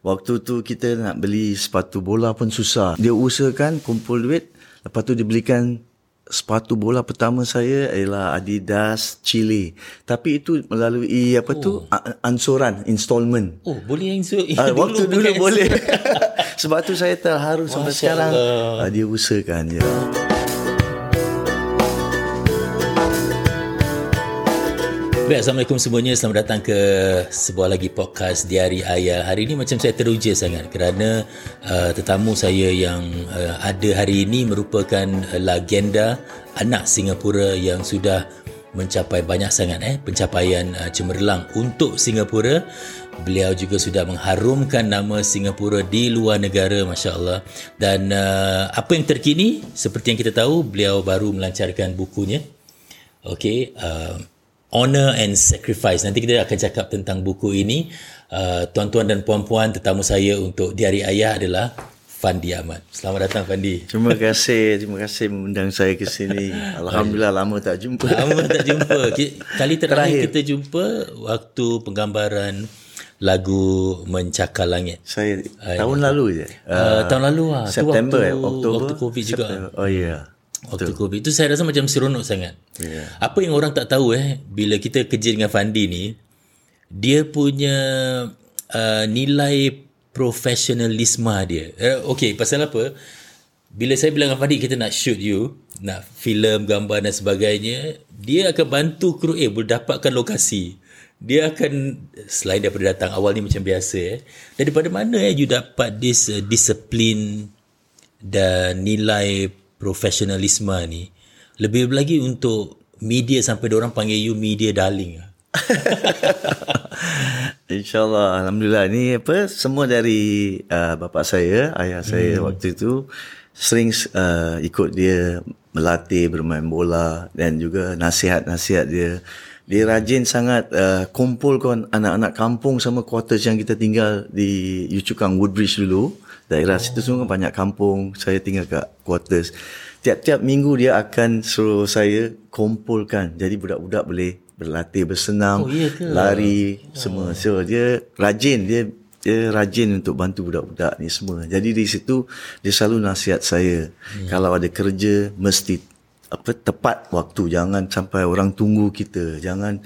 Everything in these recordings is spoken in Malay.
Waktu tu kita nak beli sepatu bola pun susah. Dia usahakan kumpul duit, lepas tu dia belikan sepatu bola pertama saya ialah Adidas Chile. Tapi itu melalui apa oh. tu ansuran installment. Oh, boleh so, uh, waktu dulu, dulu boleh. Sebab tu saya terharu sampai sekarang. Uh, dia usahakan je. Ya. Baik, Assalamualaikum semuanya. Selamat datang ke sebuah lagi podcast Diari Ayah. Hari ini macam saya teruja sangat kerana uh, tetamu saya yang uh, ada hari ini merupakan uh, legenda anak Singapura yang sudah mencapai banyak sangat eh pencapaian uh, cemerlang untuk Singapura. Beliau juga sudah mengharumkan nama Singapura di luar negara, masya-Allah. Dan uh, apa yang terkini? Seperti yang kita tahu, beliau baru melancarkan bukunya. Okey, uh, Honor and Sacrifice. Nanti kita akan cakap tentang buku ini. Uh, tuan-tuan dan puan-puan, tetamu saya untuk Diari Ayah adalah Fandi Ahmad. Selamat datang Fandi. Terima kasih, terima kasih mengundang saya ke sini. Alhamdulillah lama tak jumpa. Lama tak jumpa. Kali terakhir, terakhir. kita jumpa waktu penggambaran lagu Mencakar Langit. Saya tahun lalu je. Uh, uh, tahun lalu lah. September, waktu, Oktober. Waktu Covid juga. Oh ya. Yeah. Waktu Betul. COVID tu saya rasa macam seronok sangat. Yeah. Apa yang orang tak tahu eh bila kita kerja dengan Fandi ni dia punya uh, nilai profesionalisme dia. Uh, okay, pasal apa? Bila saya bilang dengan Fandi kita nak shoot you, nak filem, gambar dan sebagainya, dia akan bantu kru A berdapatkan lokasi. Dia akan selain daripada datang awal ni macam biasa eh. Daripada mana eh you dapat this uh, disiplin dan nilai profesionalisme ni lebih lagi untuk media sampai orang panggil you media darling InsyaAllah Alhamdulillah. Ini apa Semua dari uh, Bapa saya Ayah saya hmm. waktu itu Sering uh, ikut dia Melatih bermain bola Dan juga nasihat-nasihat dia. Dia rajin sangat uh, Kumpulkan anak-anak kampung Sama quarters yang kita tinggal Di Yucukang Woodbridge dulu Daerah oh. situ semua banyak kampung. Saya tinggal kat quarters. Tiap-tiap minggu dia akan suruh saya kumpulkan. Jadi budak-budak boleh berlatih bersenam oh, iya lari oh. semua. So dia rajin. Dia dia rajin untuk bantu budak-budak ni semua. Jadi di situ dia selalu nasihat saya. Hmm. kalau ada kerja mesti apa tepat waktu. Jangan sampai orang tunggu kita. Jangan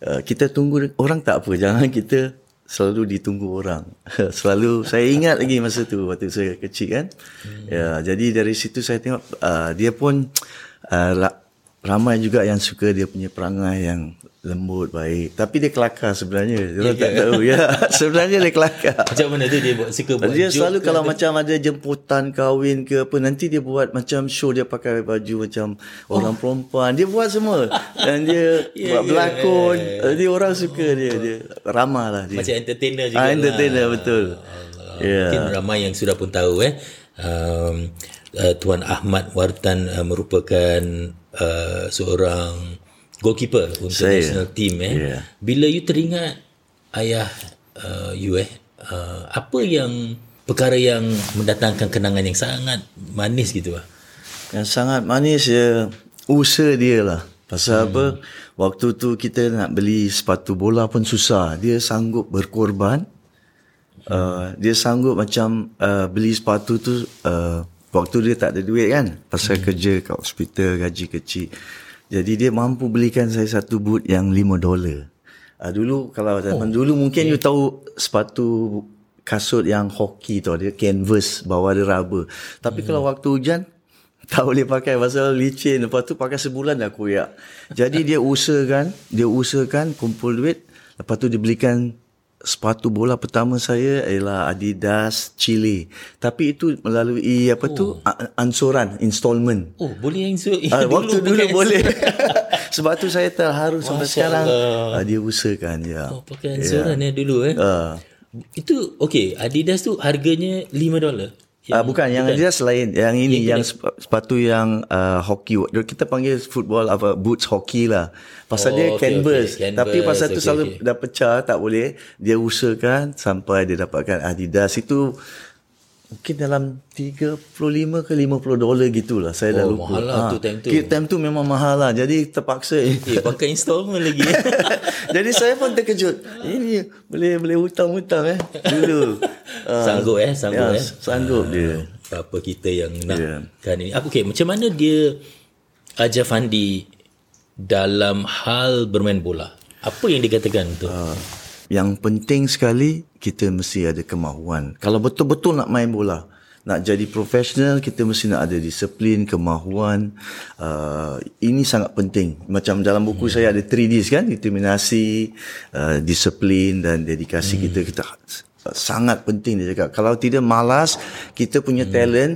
uh, kita tunggu orang tak apa. Jangan kita selalu ditunggu orang. selalu saya ingat lagi masa tu waktu saya kecil kan. Hmm. Ya, jadi dari situ saya tengok uh, dia pun uh, ramai juga yang suka dia punya perangai yang lembut baik. Tapi dia kelakar sebenarnya. Dia yeah, tak yeah. tahu. Ya sebenarnya dia kelakar. Macam mana tu dia buat? Suka buat dia selalu kalau ada... macam ada jemputan kahwin ke apa nanti dia buat macam show dia pakai baju macam oh. orang perempuan. Dia buat semua. Dan dia yeah, buat yeah, berlakon. yeah, yeah. dia orang suka dia. Dia ramah lah dia. Macam entertainer juga ah, entertainer lah. betul yeah. mungkin ramai yang sudah pun tahu eh. Um, uh, Tuan Ahmad Wartan uh, merupakan uh, seorang goalkeeper untuk Saya, national team eh. Yeah. Bila you teringat ayah uh, you eh uh, apa yang perkara yang mendatangkan kenangan yang sangat manis gitu ah. Yang sangat manis ya usaha dia lah. Pasal hmm. apa? Waktu tu kita nak beli sepatu bola pun susah. Dia sanggup berkorban. Uh, dia sanggup macam uh, beli sepatu tu uh, waktu dia tak ada duit kan. Pasal hmm. kerja kat hospital gaji kecil. Jadi dia mampu belikan saya satu boot yang 5 dolar. Uh, dulu kalau zaman oh, dulu mungkin okay. you tahu sepatu kasut yang hoki tu dia canvas bawah ada rubber. Tapi hmm. kalau waktu hujan tak boleh pakai pasal licin. Lepas tu pakai sebulan dah koyak. Jadi dia usahakan, dia usahakan kumpul duit. Lepas tu dia belikan sepatu bola pertama saya ialah Adidas Chile. Tapi itu melalui apa oh. tu ansuran installment. Oh, boleh yang so, uh, waktu dulu boleh. Sebab tu saya terharu Masya sampai sekarang. Uh, dia usahakan ya. Oh, pakai ansuran yeah. ya dulu eh. Uh. Itu okey, Adidas tu harganya 5 dolar. Ah uh, bukan yang dia selain yang ini yang, yang sepatu yang uh, hoki kita panggil football apa boots hoki lah. Pasal oh, dia okay, canvas. Okay. canvas. Tapi pasal okay, tu selalu okay. dah pecah tak boleh dia usahakan sampai dia dapatkan Adidas itu mungkin dalam 35 ke 50 dolar gitulah saya dah Oh, lupa. mahal lah tu time tu. Time tu memang mahal lah. Jadi terpaksa. Eh, pakai installment lagi. Jadi saya pun terkejut. Ini boleh boleh hutang-hutang eh. Dulu. Ah, sanggup eh, sanggup ya, eh. Sanggup dia. Apa kita yang nak Ya. kan ini. Apa okay, macam mana dia ajar Fandi dalam hal bermain bola? Apa yang dikatakan tu? Ah, yang penting sekali kita mesti ada kemahuan. Kalau betul-betul nak main bola, nak jadi profesional kita mesti nak ada disiplin, kemahuan. Uh, ini sangat penting. Macam dalam buku hmm. saya ada 3Ds kan, determinasi, uh, disiplin dan dedikasi hmm. kita kita sangat penting dia cakap. Kalau tidak malas, kita punya hmm. talent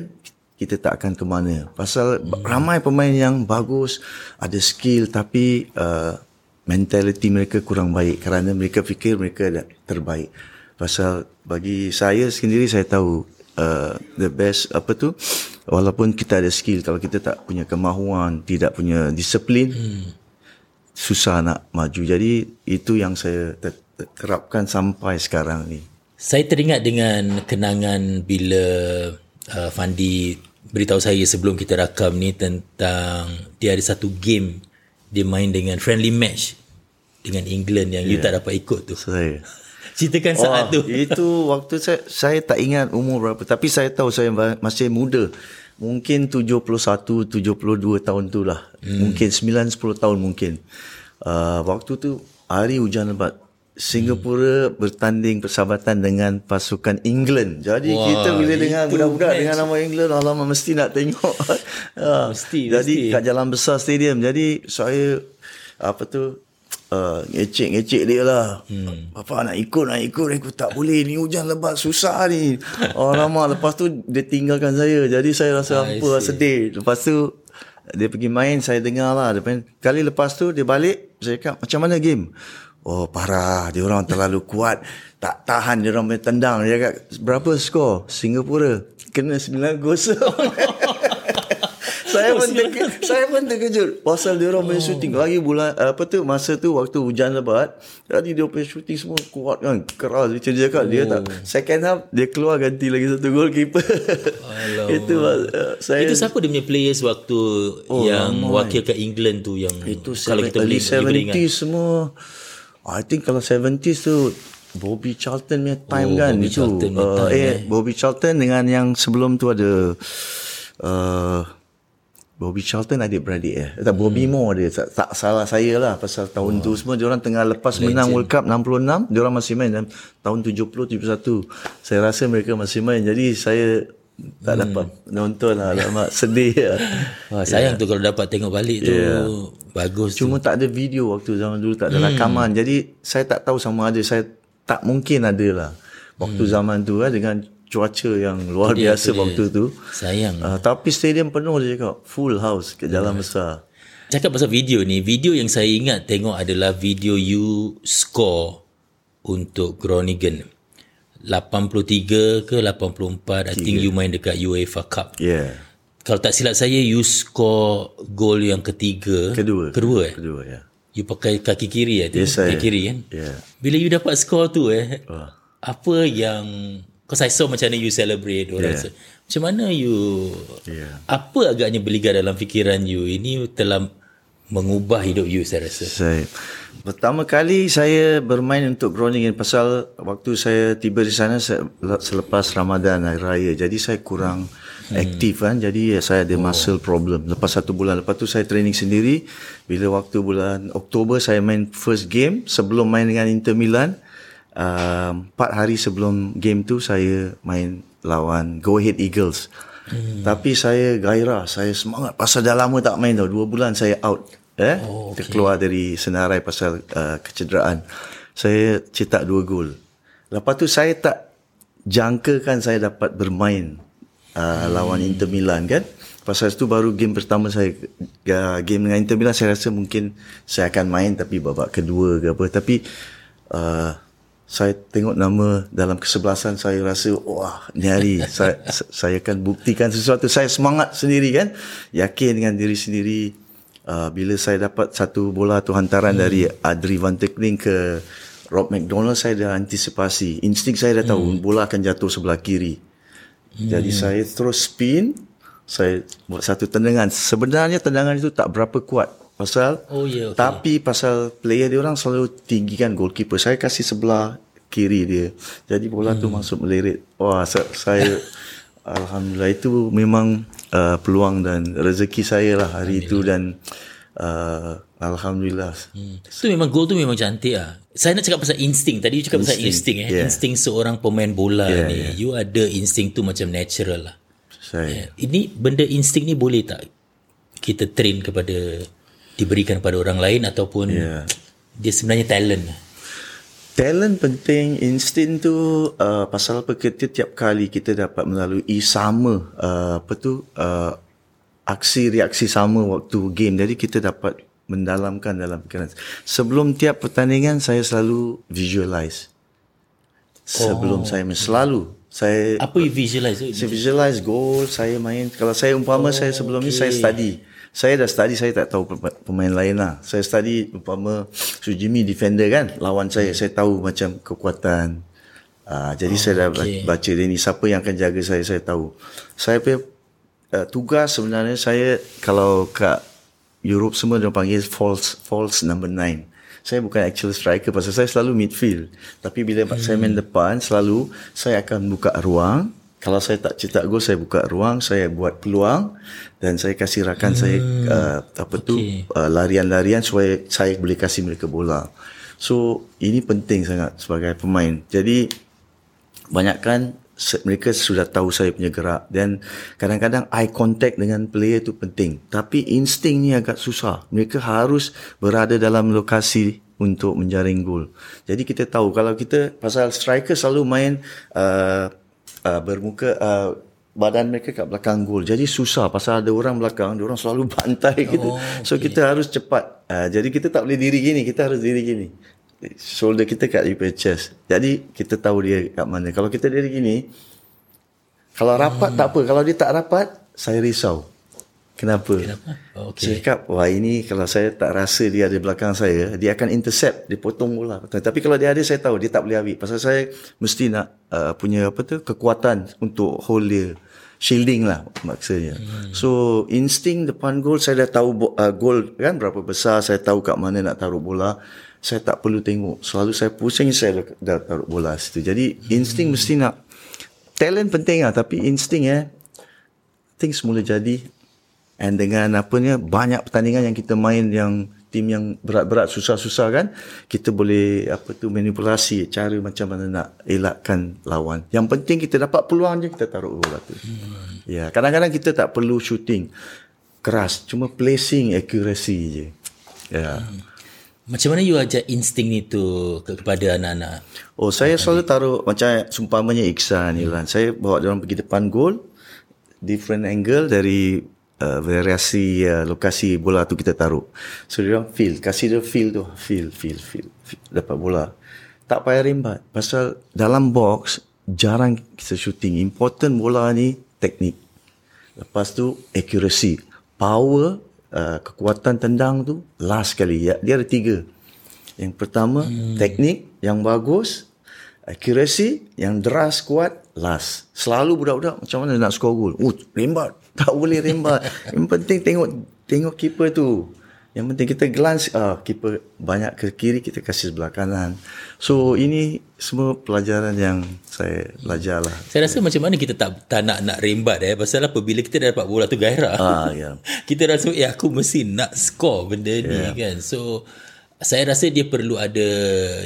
kita tak akan ke mana. Pasal hmm. ramai pemain yang bagus, ada skill tapi uh, mentality mereka kurang baik kerana mereka fikir mereka terbaik. Pasal bagi saya sendiri saya tahu uh, the best apa tu walaupun kita ada skill kalau kita tak punya kemahuan, tidak punya disiplin hmm. susah nak maju. Jadi itu yang saya ter- terapkan sampai sekarang ni. Saya teringat dengan kenangan bila uh, Fandi beritahu saya sebelum kita rakam ni tentang dia ada satu game dia main dengan friendly match dengan England yang yeah. you tak dapat ikut tu. Saya Ceritakan saat tu. Itu waktu saya saya tak ingat umur berapa tapi saya tahu saya masih muda. Mungkin 71 72 tahun tu lah. Hmm. Mungkin 9 10 tahun mungkin. Uh, waktu tu hari hujan lebat. Singapura hmm. bertanding persahabatan dengan pasukan England. Jadi Wah, kita bila dengar budak-budak dengan nama England, alamak mesti nak tengok. Mesti, Jadi mesti. kat Jalan Besar Stadium. Jadi saya apa tu uh, ngecek-ngecek dia lah. Hmm. Bapa nak ikut, nak ikut. Aku tak boleh. Ni hujan lebat. Susah ni. Oh, lama. Lepas tu dia tinggalkan saya. Jadi saya rasa I apa see. sedih. Lepas tu dia pergi main. Saya dengar lah. Main. Kali lepas tu dia balik. Saya cakap macam mana game? Oh parah. Dia orang terlalu kuat. Tak tahan dia orang main tendang. Dia cakap berapa skor? Singapura. Kena 9 gol. saya pun terkejut, saya pun terkejut. Pasal dia orang main shooting lagi bulan apa tu masa tu waktu hujan lebat jadi dia punya shooting semua kuat kan keras. Macam dia cakap dia tak second half dia keluar ganti lagi satu goalkeeper. Itu uh, saya Itu siapa dia punya players waktu oh, yang wakilkan England tu yang itu kalau kita boleh ingat. 70s semua. I think kalau 70s tu Bobby Charlton punya time Oh, kan Bobby itu. Charlton uh, time, eh, eh. Bobby Charlton dengan yang sebelum tu ada uh, Bobby Charlton adik-beradik eh. Tak, Bobby Hmm. Moore dia. Tak, tak salah saya lah pasal tahun tu semua. Diorang tengah lepas menang World Cup 66. Diorang masih main dalam tahun 70-71. Saya rasa mereka masih main. Jadi saya tak Hmm. dapat nonton lah. Lama sedih lah. Wah, sayang tu kalau dapat tengok balik tu bagus tu. Cuma tak ada video waktu zaman dulu. Tak ada Hmm. rakaman. Jadi saya tak tahu sama ada. Saya tak mungkin ada lah. Waktu Hmm. zaman tu lah dengan cuaca yang luar dia, biasa dia. waktu tu. Sayang. Uh, tapi stadium penuh dia cakap. Full house ke jalan Hmm. besar. Cakap pasal video ni, video yang saya ingat tengok adalah video you score untuk Groningen. 83 ke 84, I think you main dekat UEFA Cup. Yeah. Kalau tak silap saya, you score gol yang ketiga. Kedua. Kedua eh? Kedua ya. You pakai kaki kiri eh? Yes, kaki kiri kan? Yeah. Bila you dapat score tu eh, Wah. apa yang Because I saw macam mana you celebrate orang Yeah. yeah. Macam mana you Yeah. Apa agaknya berligar dalam fikiran you Ini telah mengubah hidup you saya rasa Saya pertama kali saya bermain untuk Groningen pasal waktu saya tiba di sana selepas Ramadan hari raya. Jadi saya kurang hmm. aktif kan. Jadi ya, saya ada oh. muscle problem. Lepas satu bulan lepas tu saya training sendiri. Bila waktu bulan Oktober saya main first game sebelum main dengan Inter Milan. Uh, empat hari sebelum game tu saya main lawan Go Ahead Eagles. Hmm. Tapi saya gairah, saya semangat pasal dah lama tak main tau. Dua bulan saya out. Eh, oh, okay. keluar dari senarai pasal uh, kecederaan. Saya cetak dua gol. Lepas tu saya tak jangkakan saya dapat bermain uh, lawan Inter Milan kan. Pasal itu baru game pertama saya uh, game dengan Inter Milan saya rasa mungkin saya akan main tapi babak kedua ke apa tapi uh, saya tengok nama dalam kesebelasan saya rasa wah ni hari saya, saya akan buktikan sesuatu saya semangat sendiri kan yakin dengan diri sendiri uh, bila saya dapat satu bola tu hantaran hmm. dari Adri Van Tekling ke Rob McDonald saya dah antisipasi insting saya dah tahu hmm. bola akan jatuh sebelah kiri Hmm. Jadi saya terus spin, saya buat satu tendangan. Sebenarnya tendangan itu tak berapa kuat. Pasal Oh, ya, okey. tapi pasal player dia orang selalu tinggikan goalkeeper. Saya kasih sebelah kiri dia. Jadi bola Hmm. tu masuk melirit. Wah, saya, saya alhamdulillah itu memang uh, peluang dan rezeki saya lah hari itu dan uh, alhamdulillah. Hmm. Tu memang gol tu memang cantik ah. Saya nak cakap pasal insting. Tadi you cakap pasal insting eh. yeah. Insting seorang pemain bola Yeah, ni. yeah. You ada insting tu macam natural lah. Saya Ini benda insting ni boleh tak kita train kepada diberikan kepada orang lain ataupun Yeah. dia sebenarnya talent. Talent penting, insting tu uh, pasal apa kita tiap kali kita dapat melalui sama uh, apa tu uh, aksi reaksi sama waktu game. Jadi kita dapat mendalamkan dalam fikiran. Sebelum tiap pertandingan saya selalu visualize. Sebelum saya main selalu saya Apa you visualize? saya visualize goal saya main kalau saya umpama oh, saya sebelum okay. ni saya study saya dah study saya tak tahu pem- pemain lain lah saya study umpama Su Jimmy defender kan lawan saya saya tahu macam kekuatan uh, jadi oh, saya dah okay. baca dia ni siapa yang akan jaga saya saya tahu saya punya uh, tugas sebenarnya saya kalau kat Europe semua dia panggil false false number 9 saya bukan actual striker pasal saya selalu midfield. Tapi bila hmm. saya main depan selalu saya akan buka ruang. Kalau saya tak cetak gol saya buka ruang, saya buat peluang dan saya kasih rakan hmm. saya uh, apa okay. tu uh, larian-larian supaya saya boleh kasih mereka bola. So ini penting sangat sebagai pemain. Jadi banyakkan mereka sudah tahu saya punya gerak dan kadang-kadang eye contact dengan player tu penting tapi insting ni agak susah mereka harus berada dalam lokasi untuk menjaring gol jadi kita tahu kalau kita pasal striker selalu main uh, uh, bermuka uh, badan mereka kat belakang gol jadi susah pasal ada orang belakang dia orang selalu bantai gitu Oh, so kita harus cepat uh, jadi kita tak boleh diri gini kita harus diri gini shoulder kita kat di chest. Jadi kita tahu dia kat mana. Kalau kita diri gini, kalau rapat hmm. tak apa. Kalau dia tak rapat, saya risau. Kenapa? Kenapa? Oh, Saya cakap, wah ini kalau saya tak rasa dia ada belakang saya, dia akan intercept, dia potong bola. Tapi kalau dia ada, saya tahu dia tak boleh ambil. Pasal saya mesti nak uh, punya apa tu kekuatan untuk hold dia. Shielding lah maksudnya. Hmm. So insting depan gol saya dah tahu uh, gol kan berapa besar, saya tahu kat mana nak taruh bola. Saya tak perlu tengok. Selalu saya pusing saya dah, dah taruh bola situ. Jadi insting hmm. mesti nak talent penting lah tapi insting eh things semula jadi and dengan apa ni banyak pertandingan yang kita main yang tim yang berat-berat susah-susah kan kita boleh apa tu manipulasi cara macam mana nak elakkan lawan yang penting kita dapat peluang je kita taruh bola tu hmm. ya kadang-kadang kita tak perlu shooting keras cuma placing accuracy je ya hmm. Macam mana you ajar insting ni tu ke- kepada anak-anak? Oh, saya selalu taruh macam sumpamanya Iksan kan. Saya bawa dia orang pergi depan gol, different angle dari uh, variasi uh, lokasi bola tu kita taruh. So dia orang feel, kasih dia feel tu, feel, feel, feel, feel dapat bola. Tak payah rimbat. Pasal dalam box jarang kita shooting. Important bola ni teknik. Lepas tu accuracy, power, uh, kekuatan tendang tu last kali. Ya, dia ada tiga. Yang pertama hmm. teknik yang bagus, accuracy yang deras kuat last. Selalu budak-budak macam mana nak score gol. Oh, rembat. Tak boleh rembat. Yang penting tengok tengok keeper tu. Yang penting kita glance ah keeper banyak ke kiri kita kasih sebelah kanan. So ini semua pelajaran yang saya belajar lah. Saya rasa macam mana kita tak tak nak nak rembat eh pasal apa bila kita dah dapat bola tu gairah. Ah ya. kita rasa eh aku mesti nak score benda ni Ya. kan. So saya rasa dia perlu ada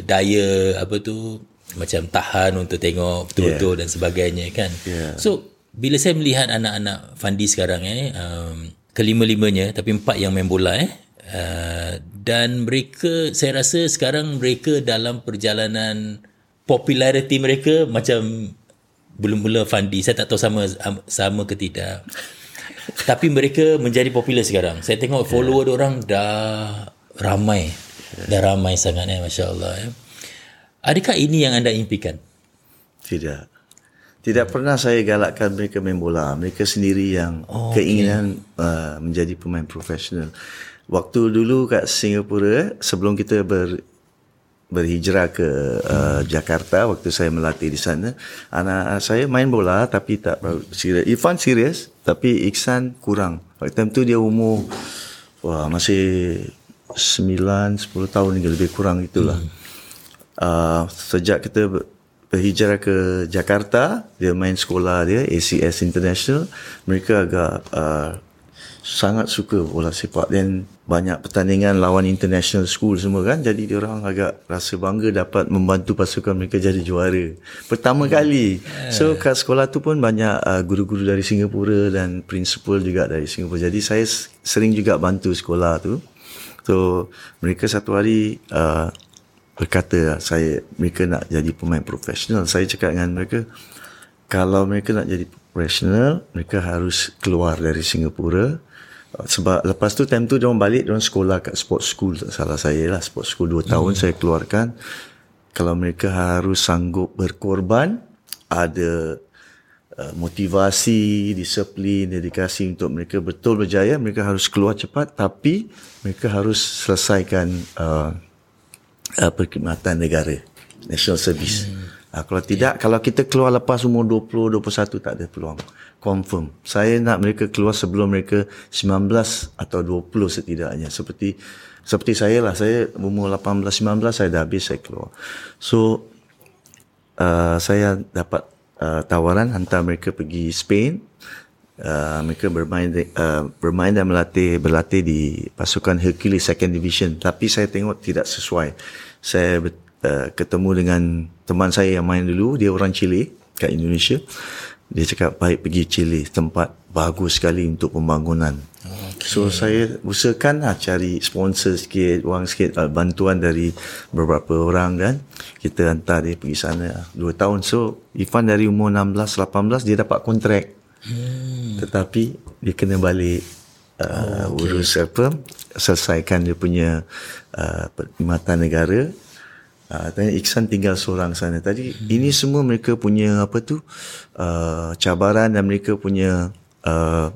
daya apa tu macam tahan untuk tengok betul-betul dan sebagainya kan. Ya. So bila saya melihat anak-anak Fandi sekarang eh um, kelima-limanya tapi empat yang main bola eh uh, dan mereka saya rasa sekarang mereka dalam perjalanan populariti mereka macam belum mula Fandi. Saya tak tahu sama sama ke tidak. Tapi mereka menjadi popular sekarang. Saya tengok follower yeah. orang dah ramai. Dah ramai sangat eh masya-Allah eh. Adakah ini yang anda impikan? Tidak. Tidak pernah saya galakkan mereka main bola. Mereka sendiri yang oh, keinginan okay. uh, menjadi pemain profesional. Waktu dulu kat Singapura, sebelum kita ber, berhijrah ke uh, Jakarta waktu saya melatih di sana anak saya main bola tapi tak serius Irfan serius tapi Iksan kurang waktu itu dia umur wah masih 9 10 tahun lebih kurang itulah hmm. uh, sejak kita berhijrah ke Jakarta dia main sekolah dia ACS International. Mereka agak uh, sangat suka bola sepak. Dan banyak pertandingan lawan international school semua kan. Jadi dia orang agak rasa bangga dapat membantu pasukan mereka jadi juara. Pertama kali. So kat sekolah tu pun banyak uh, guru-guru dari Singapura dan principal juga dari Singapura. Jadi saya sering juga bantu sekolah tu. So mereka satu hari uh, berkata saya mereka nak jadi pemain profesional. Saya cakap dengan mereka kalau mereka nak jadi profesional mereka harus keluar dari Singapura. Sebab lepas tu time tu dia orang balik dia orang sekolah kat sports school. Tak salah saya lah sports school 2 tahun hmm. saya keluarkan. Kalau mereka harus sanggup berkorban ada uh, motivasi disiplin dedikasi untuk mereka betul berjaya mereka harus keluar cepat. Tapi mereka harus selesaikan uh, uh, perkhidmatan negara national service hmm. uh, kalau tidak yeah. kalau kita keluar lepas umur 20 21 tak ada peluang confirm. Saya nak mereka keluar sebelum mereka 19 atau 20 setidaknya. Seperti seperti saya lah. Saya umur 18 19 saya dah habis saya keluar. So uh, saya dapat uh, tawaran hantar mereka pergi Spain. Uh, mereka bermain uh, bermain dan melatih berlatih di pasukan Hercules Second Division. Tapi saya tengok tidak sesuai. Saya uh, ketemu dengan teman saya yang main dulu. Dia orang Chile kat Indonesia. Dia cakap baik pergi Chile. Tempat bagus sekali untuk pembangunan. Okay. so saya usahakan lah cari sponsor sikit wang sikit uh, bantuan dari beberapa orang kan. Kita hantar dia pergi sana 2 tahun. So Ifan dari umur 16 18 dia dapat kontrak hmm. tetapi dia kena balik uh, oh, okay. urus apa selesaikan dia punya uh, negara Uh, Iksan tinggal seorang sana. Tadi hmm. ini semua mereka punya apa tu uh, cabaran dan mereka punya uh,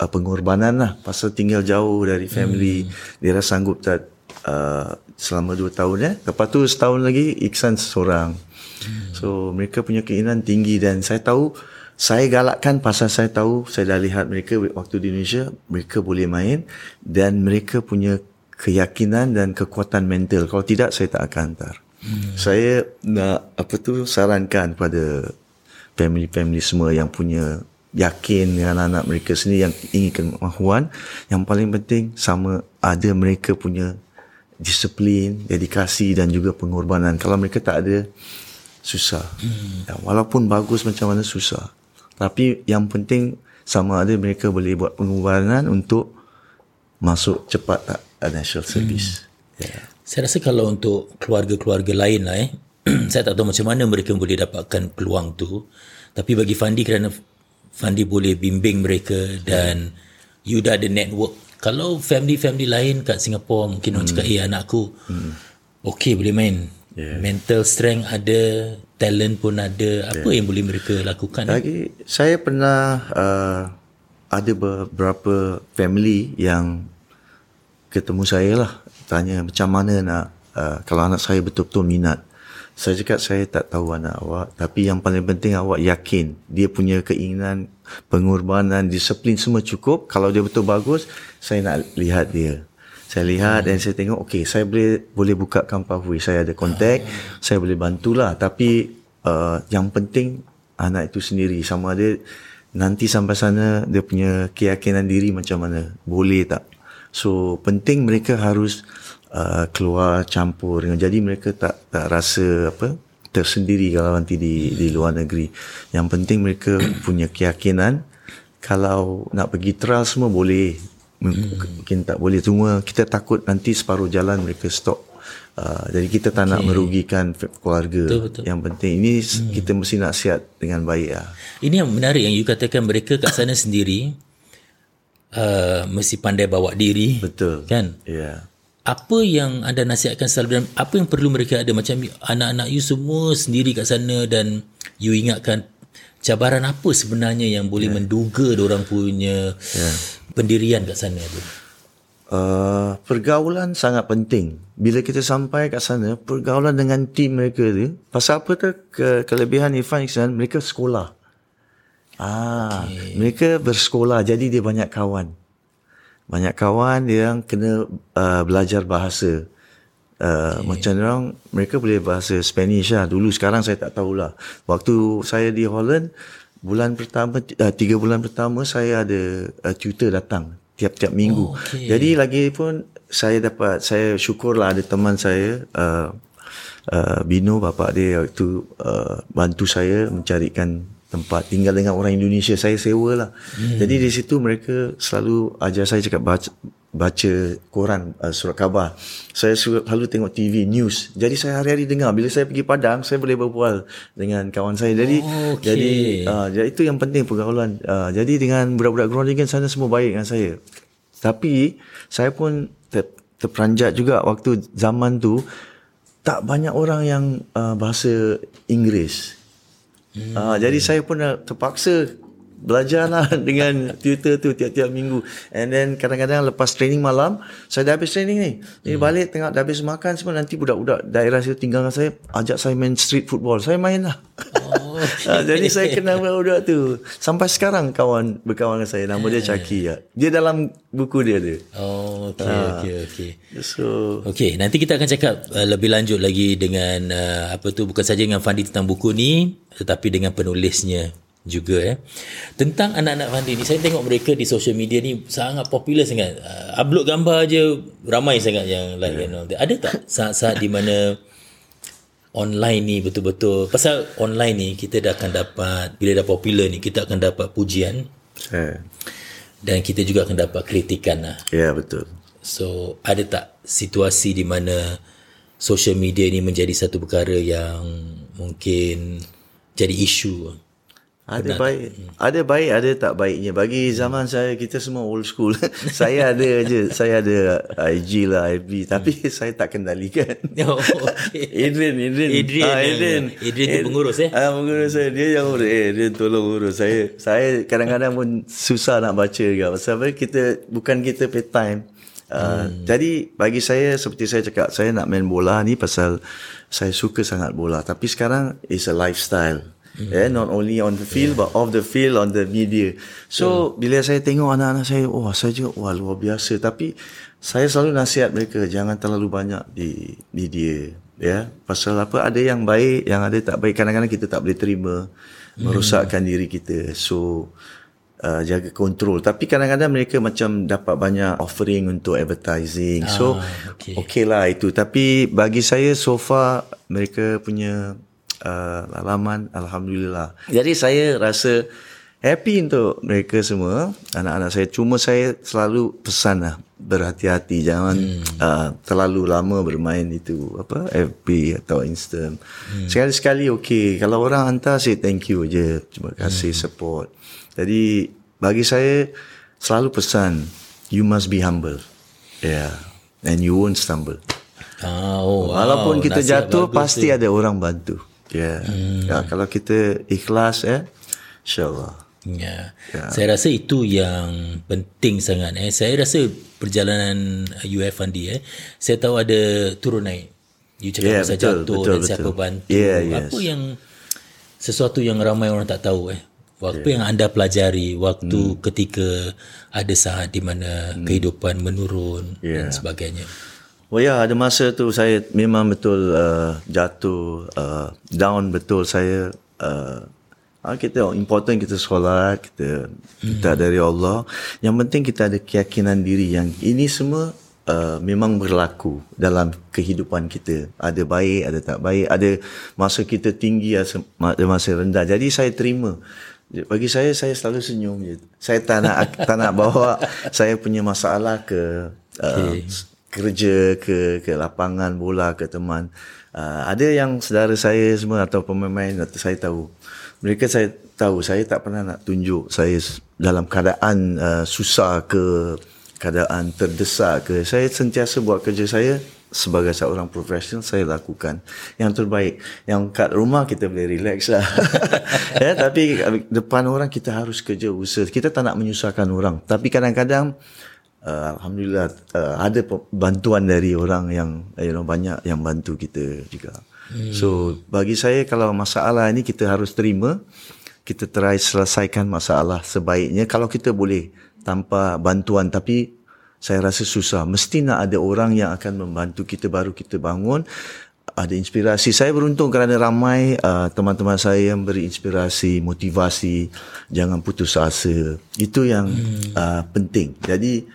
uh, pengorbanan lah. Pasal tinggal jauh dari family, hmm. dia rasa sanggup tak uh, selama dua tahun ya. Lepas tu setahun lagi Iksan seorang. Hmm. So mereka punya keinginan tinggi dan saya tahu saya galakkan pasal saya tahu saya dah lihat mereka waktu di Indonesia mereka boleh main dan mereka punya keyakinan dan kekuatan mental. Kalau tidak, saya tak akan hantar. Hmm. Saya nak apa tu sarankan pada family-family semua yang punya yakin dengan anak mereka sendiri yang ingin kemahuan. Yang paling penting sama ada mereka punya disiplin, dedikasi dan juga pengorbanan. Kalau mereka tak ada, susah. Hmm. Ya, walaupun bagus macam mana, susah. Tapi yang penting sama ada mereka boleh buat pengorbanan untuk masuk cepat tak national service. Hmm. Yeah. Saya rasa kalau untuk keluarga-keluarga lain lah eh, saya tak tahu macam mana mereka boleh dapatkan peluang tu. Tapi bagi Fandi kerana Fandi boleh bimbing mereka dan yeah. you dah ada network. Kalau family-family lain kat Singapura mungkin orang hmm. cakap, eh anakku hmm. okay boleh main. Yeah. Mental strength ada, talent pun ada. Apa yeah. yang boleh mereka lakukan? Lagi, eh? saya pernah uh, ada beberapa family yang ketemu saya lah tanya macam mana nak uh, kalau anak saya betul-betul minat saya cakap saya tak tahu anak awak tapi yang paling penting awak yakin dia punya keinginan pengorbanan disiplin semua cukup kalau dia betul bagus saya nak lihat dia saya lihat hmm. dan saya tengok okey saya boleh boleh buka pathway saya ada kontak hmm. saya boleh bantulah. Tapi uh, yang penting anak itu sendiri. Sama ada nanti sampai sana dia punya keyakinan diri macam mana. Boleh tak? So penting mereka harus uh, keluar campur. Dengan jadi mereka tak tak rasa apa tersendiri kalau nanti di di luar negeri. Yang penting mereka punya keyakinan. Kalau nak pergi trial semua boleh mungkin tak boleh semua kita takut nanti separuh jalan mereka stop. Uh, jadi kita tak okay. nak merugikan keluarga. Betul, betul. Yang penting ini hmm. kita mesti nak sihat dengan baik lah. Ini yang menarik yang you katakan mereka kat sana sendiri uh, mesti pandai bawa diri. Betul. Kan? Ya. Yeah. Apa yang anda nasihatkan selalu dan apa yang perlu mereka ada macam anak-anak you semua sendiri kat sana dan you ingatkan cabaran apa sebenarnya yang boleh yeah. menduga orang punya yeah. Pendirian kat sana tu? Uh, pergaulan sangat penting. Bila kita sampai kat sana, pergaulan dengan tim mereka tu, pasal apa tu ke, kelebihan Irfan Iksan, mereka sekolah. Ah, okay. mereka bersekolah jadi dia banyak kawan. Banyak kawan dia yang kena uh, belajar bahasa. Uh, okay. Macam orang mereka boleh bahasa Spanish lah. Dulu sekarang saya tak tahulah. Waktu saya di Holland, bulan pertama, uh, tiga bulan pertama saya ada uh, tutor datang tiap-tiap minggu. Oh, okay. Jadi lagi pun saya dapat saya syukurlah ada teman saya uh, uh, Bino bapa dia waktu uh, bantu saya mencarikan tempat tinggal dengan orang Indonesia saya sewa lah. Hmm. Jadi di situ mereka selalu ajar saya cakap baca baca koran uh, surat khabar. Saya selalu tengok TV news. Jadi saya hari-hari dengar bila saya pergi Padang saya boleh berbual dengan kawan saya. Jadi oh, okay. jadi uh, jadi itu yang penting pergaulan. Uh, jadi dengan budak-budak Groningen sana semua baik dengan saya. Tapi saya pun ter, terperanjat juga waktu zaman tu tak banyak orang yang uh, bahasa Inggeris. Hmm. Uh, jadi saya pun terpaksa belajarlah dengan tutor tu tiap-tiap minggu. And then kadang-kadang lepas training malam saya dah habis training ni. Ni hmm. balik tengok dah habis makan semua nanti budak-budak daerah situ tinggal dengan saya ajak saya main street football. Saya main lah oh, okay. uh, jadi saya kenal budak-budak tu. Sampai sekarang kawan berkawan dengan saya nama dia Chaki ya. dia dalam buku dia tu oh okey uh, okey okey so. Okey nanti kita akan cakap uh, lebih lanjut lagi dengan uh, apa tu bukan saja dengan Fandi tentang buku ni tetapi dengan penulisnya juga eh. Tentang anak-anak Fandi ni saya tengok mereka di social media ni sangat popular sangat. Uh, upload gambar aja ramai sangat yang like yeah. and all. Ada tak saat-saat di mana online ni betul-betul pasal online ni kita dah akan dapat bila dah popular ni kita akan dapat pujian. Yeah. Dan kita juga akan dapat kritikan lah. Ya yeah, betul. So ada tak situasi di mana social media ni menjadi satu perkara yang mungkin jadi isu ada baik, ada baik, ada tak baiknya. Bagi zaman saya kita semua old school. saya ada aja, saya ada IG lah, FB, tapi hmm. saya tak kendalikan. Oh, okay. Adrian, Adrian. Adrian, ah, Adrian. Adrian tu pengurus eh? Ah, pengurus saya. Dia yang urus. Eh, dia tolong urus saya. Saya kadang-kadang pun susah nak baca juga. Pasal apa? Kita bukan kita pay time. Uh, hmm. Jadi bagi saya seperti saya cakap, saya nak main bola ni pasal saya suka sangat bola. Tapi sekarang is a lifestyle. Mm. Yeah, not only on the field yeah. but off the field on the media. So yeah. bila saya tengok anak-anak saya, wah saya juga wah luar biasa. Tapi saya selalu nasihat mereka jangan terlalu banyak di media. Ya, yeah. pasal apa ada yang baik, yang ada tak baik. Kadang-kadang kita tak boleh terima mm. merosakkan diri kita. So uh, jaga kontrol. Tapi kadang-kadang mereka macam dapat banyak offering untuk advertising. Ah, so okay. okay lah itu. Tapi bagi saya so far mereka punya uh, laman alhamdulillah. Jadi saya rasa happy untuk mereka semua, anak-anak saya. Cuma saya selalu pesan lah berhati-hati jangan hmm. uh, terlalu lama bermain itu apa FB atau Insta. Hmm. Sekali-sekali okey. Kalau orang hantar saya thank you je. Terima kasih hmm. support. Jadi bagi saya selalu pesan you must be humble. Yeah. And you won't stumble. Oh, wow. Walaupun kita Nasihat jatuh pasti tu. ada orang bantu. Ya. Yeah. Hmm. Ya, kalau kita ikhlas ya, insya-Allah. Ya. Yeah. Saya rasa itu yang penting sangat eh. Saya rasa perjalanan UF Fandi eh. Saya tahu ada turun naik. You cakap yeah, pasal betul, jatuh betul, dan betul. siapa bantu. Yeah, yes. Apa yang sesuatu yang ramai orang tak tahu eh. Waktu yeah. yang anda pelajari waktu hmm. ketika ada saat di mana hmm. kehidupan menurun yeah. dan sebagainya. Oh ya, ada masa tu saya memang betul uh, jatuh uh, down betul saya uh, kita important kita solat kita kita hmm. dari Allah. Yang penting kita ada keyakinan diri yang ini semua uh, memang berlaku dalam kehidupan kita. Ada baik ada tak baik ada masa kita tinggi ada masa rendah. Jadi saya terima. Bagi saya saya selalu senyum je. Saya tak nak tak nak bawa saya punya masalah ke uh, okay kerja ke ke lapangan bola ke teman. Uh, ada yang saudara saya semua atau pemain atau saya tahu. Mereka saya tahu saya tak pernah nak tunjuk saya dalam keadaan uh, susah ke keadaan terdesak ke. Saya sentiasa buat kerja saya sebagai seorang profesional saya lakukan yang terbaik. Yang kat rumah kita boleh relax lah. Ya tapi depan orang kita harus kerja usaha. Kita tak nak menyusahkan orang. Tapi kadang-kadang uh, alhamdulillah uh, ada bantuan dari orang yang you know banyak yang bantu kita juga. Hmm. So bagi saya kalau masalah ini kita harus terima, kita try selesaikan masalah sebaiknya kalau kita boleh tanpa bantuan tapi saya rasa susah. Mesti nak ada orang yang akan membantu kita baru kita bangun ada inspirasi. Saya beruntung kerana ramai uh, teman-teman saya yang beri inspirasi, motivasi, jangan putus asa. Itu yang hmm. uh, penting. Jadi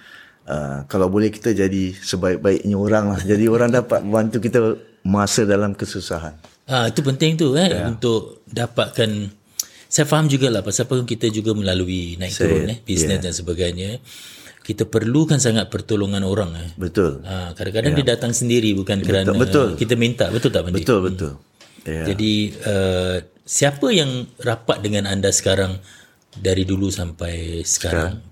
uh, kalau boleh kita jadi sebaik-baiknya orang lah. Jadi orang dapat bantu kita masa dalam kesusahan. Ah itu penting tu eh ya. untuk dapatkan saya faham juga lah pasal pun kita juga melalui naik saya, turun eh bisnes yeah. dan sebagainya kita perlukan sangat pertolongan orang eh. Betul. Ha, kadang-kadang ya. dia datang sendiri bukan kerana betul. kita minta. Betul tak Mandi? Betul, betul. Hmm. Ya. Jadi uh, siapa yang rapat dengan anda sekarang dari dulu sampai sekarang? sekarang.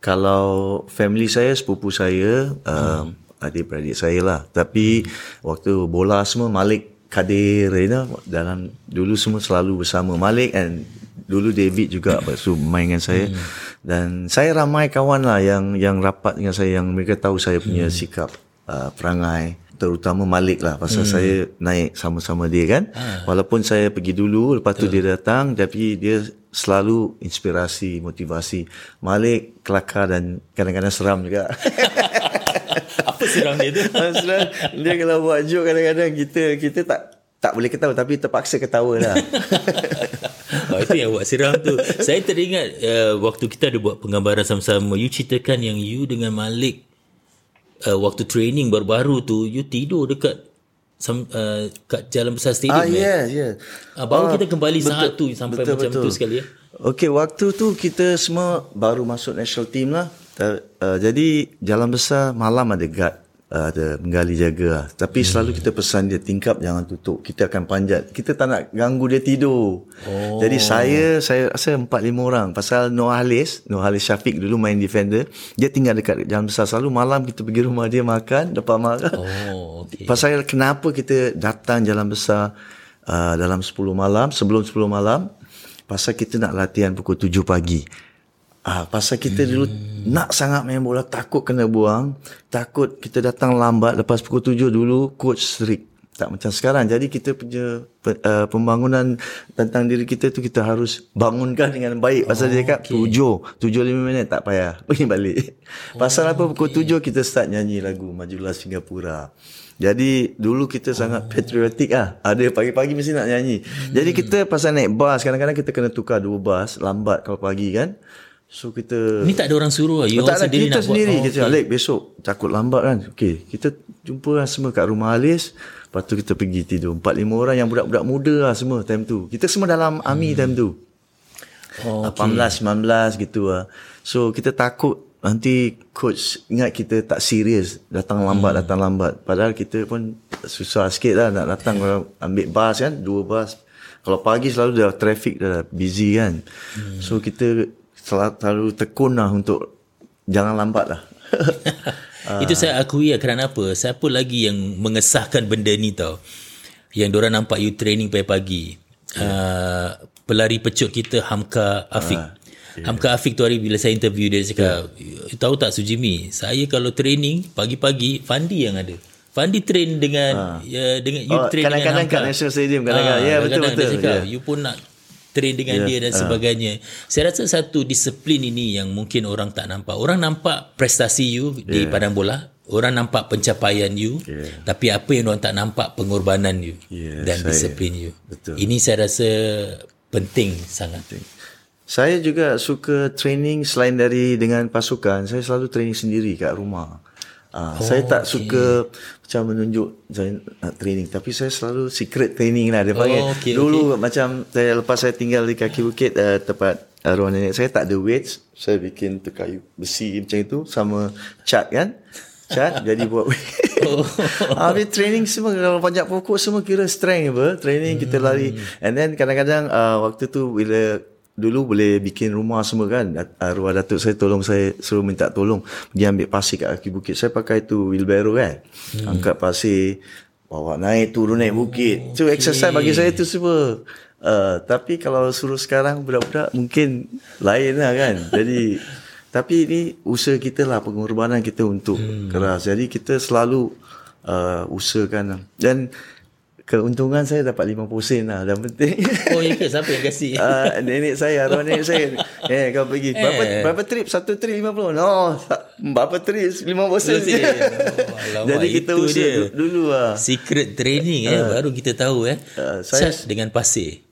Kalau family saya, sepupu saya, um, hmm. adik-beradik saya lah. Tapi hmm. waktu bola semua Malik Kadir you know, dalam dulu semua selalu bersama Malik and dulu David juga main dengan saya. Hmm dan saya ramai kawan lah yang yang rapat dengan saya yang mereka tahu saya punya hmm. sikap uh, perangai terutama Malik lah. Pasal hmm. saya naik sama-sama dia kan? Ha. walaupun saya pergi dulu lepas tu dia datang tapi dia selalu inspirasi motivasi. Malik kelakar dan kadang-kadang seram juga. Apa seram dia tu? Dia kalau buat joke kadang-kadang kita kita tak tak boleh ketawa tapi terpaksa ketawa lah. Oh, itu yang buat seram tu. Saya teringat uh, waktu kita ada buat penggambaran sama-sama you ceritakan yang you dengan Malik uh, waktu training baru-baru tu you tidur dekat Some, uh, kat jalan besar stadium ah, yeah, yeah. Uh, baru uh, kita kembali betul, saat tu sampai betul, macam betul. tu sekali ya. Okey, waktu tu kita semua baru masuk national team lah. Uh, uh, jadi jalan besar malam ada guard uh, ada menggali jaga lah. Tapi hmm. selalu kita pesan dia tingkap jangan tutup. Kita akan panjat. Kita tak nak ganggu dia tidur. Oh. Jadi saya saya rasa empat lima orang. Pasal Noah Halis, Noah Halis Syafiq dulu main defender. Dia tinggal dekat jalan besar. Selalu malam kita pergi rumah dia makan, dapat makan. Oh, okay. Pasal kenapa kita datang jalan besar uh, dalam 10 malam, sebelum 10 malam. Pasal kita nak latihan pukul 7 pagi. Ah, pasal kita hmm. dulu nak sangat main bola, takut kena buang, takut kita datang lambat lepas pukul tujuh dulu coach strict. Tak macam sekarang. Jadi kita punya uh, pembangunan tentang diri kita tu kita harus bangunkan dengan baik. Pasal oh, dia cakap okay. tujuh, tujuh lima minit tak payah. Pergi balik. Oh, Pasal apa pukul tujuh kita start nyanyi lagu Majulah Singapura. Jadi dulu kita sangat patriotik ah. Ada pagi-pagi mesti nak nyanyi. Hmm. Jadi kita pasal naik bas, kadang-kadang kita kena tukar dua bas lambat kalau pagi kan. So kita Ni tak ada orang suruh lah. You tak sendiri kita nak sendiri buat. Kita oh, okay. Alik besok Takut lambat kan? Okay Kita jumpa lah semua kat rumah Alis Lepas tu kita pergi tidur. Empat lima orang yang budak-budak muda lah semua Time tu. Kita semua dalam hmm. army time tu. Oh, 18, 19 gitu lah. So kita takut Nanti coach ingat kita tak serius Datang lambat, hmm. datang lambat. Padahal kita pun susah sikit lah Nak datang ambil bas kan Dua bas. Kalau pagi selalu dah traffic dah busy kan. Hmm. So kita selalu tekun lah untuk jangan lambat lah. Itu saya akui ya kerana apa? Siapa lagi yang mengesahkan benda ni tau? Yang diorang nampak you training pagi-pagi. Yeah. Uh, pelari pecut kita Hamka Afiq. Uh, yeah. Hamka Afiq tu hari bila saya interview dia cakap, yeah. tahu tak Sujimi, saya kalau training pagi-pagi Fandi yang ada. Fandi train dengan uh. ya dengan you oh, train kadang-kadang dengan Hamka. Kadang-kadang kat National Stadium kadang-kadang. Uh, ya betul betul. Cakap, yeah. You pun nak train dengan yeah. dia dan uh. sebagainya. Saya rasa satu disiplin ini yang mungkin orang tak nampak. Orang nampak prestasi you yeah. di padang bola, orang nampak pencapaian you, yeah. tapi apa yang orang tak nampak pengorbanan you yeah, dan saya, disiplin you. Betul. Ini saya rasa penting sangat. Penting. Saya juga suka training selain dari dengan pasukan, saya selalu training sendiri kat rumah. Uh, oh, saya tak okay. suka macam menunjuk saya nak training tapi saya selalu secret training lah dia panggil. Oh, okay, Dulu okay. macam saya lepas saya tinggal di kaki bukit uh, tempat uh, ruang nenek saya tak ada weights, saya bikin tu kayu besi macam itu sama cat kan. Cat jadi buat oh. Habis training semua kalau panjat pokok semua kira strength apa. Training hmm. kita lari and then kadang-kadang uh, waktu tu bila dulu boleh bikin rumah semua kan arwah datuk saya tolong saya suruh minta tolong pergi ambil pasir kat kaki bukit saya pakai tu wheelbarrow kan hmm. angkat pasir bawa naik turun naik bukit so okay. exercise bagi saya tu semua uh, tapi kalau suruh sekarang budak-budak mungkin lain lah kan jadi Tapi ini usaha kita lah, pengorbanan kita untuk hmm. keras. Jadi kita selalu uh, usahakan. Dan keuntungan saya dapat 50 sen lah. Dan penting oh ya ke siapa yang kasih uh, nenek saya arwah nenek saya. Eh kau pergi. Berapa eh. berapa trip? Satu trip 50 no berapa trip? 50 sen. Je oh, jadi kita usaha dia. dulu lah. Secret training uh, eh baru kita tahu eh. Uh, saya dengan pasir.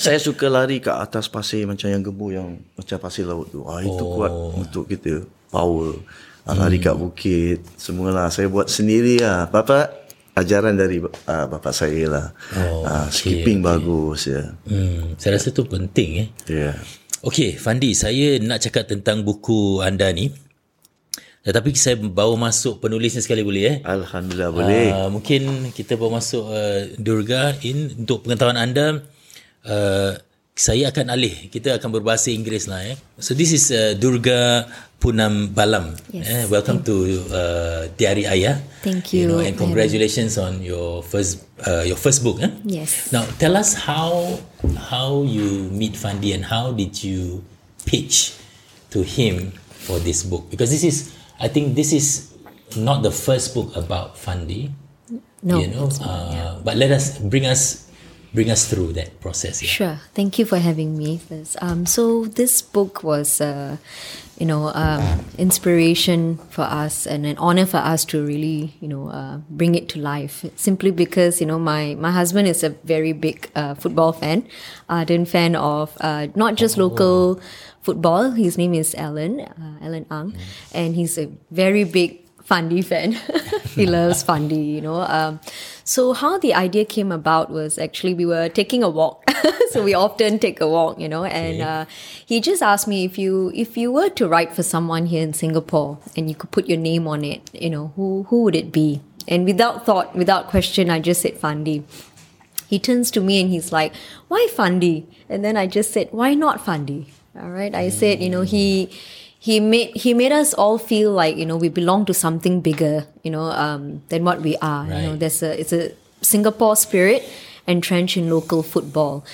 Saya suka lari ke atas pasir macam yang gembu yang macam pasir laut tu. Ah, itu oh. kuat untuk kita. Power. Lari hmm. kat bukit semualah. Saya buat sendiri lah. Bapak ajaran dari uh, bapa saya lah. Oh, uh, skipping okay, bagus ya. Hmm, saya rasa tu penting eh. Ya. Yeah. Okey, Fandi, saya nak cakap tentang buku anda ni. Tetapi saya bawa masuk penulisnya sekali boleh eh? Alhamdulillah boleh. Uh, mungkin kita bawa masuk uh, Durga in untuk pengetahuan anda. Uh, saya akan alih. Kita akan berbahasa Inggeris lah eh. So this is uh, Durga Punam Balam. Yes. Eh, welcome to uh, Diari Ayah. Thank you. you know, and congratulations on your first uh, your first book. Eh? Yes. Now tell us how how you meet Fandi and how did you pitch to him for this book? Because this is, I think this is not the first book about Fandi. No. You know, uh, yeah. but let us bring us bring us through that process. Yeah. Sure. Thank you for having me. Um, so this book was, uh, you know, um, inspiration for us and an honor for us to really, you know, uh, bring it to life. Simply because you know my my husband is a very big uh, football fan, ardent fan of uh, not just oh. local football. His name is Alan, uh, Alan Ang, mm. and he's a very big Fandi fan. he loves Fandi, you know. Um, so how the idea came about was actually we were taking a walk. so we often take a walk, you know, and okay. uh, he just asked me if you if you were to write for someone here in Singapore and you could put your name on it, you know, who who would it be? And without thought, without question, I just said Fandi. He turns to me and he's like, "Why Fandi?" And then I just said, "Why not Fandi?" All right. I said, you know, he he made he made us all feel like you know we belong to something bigger you know um, than what we are. Right. you know there's a it's a singapore spirit entrenched in local football.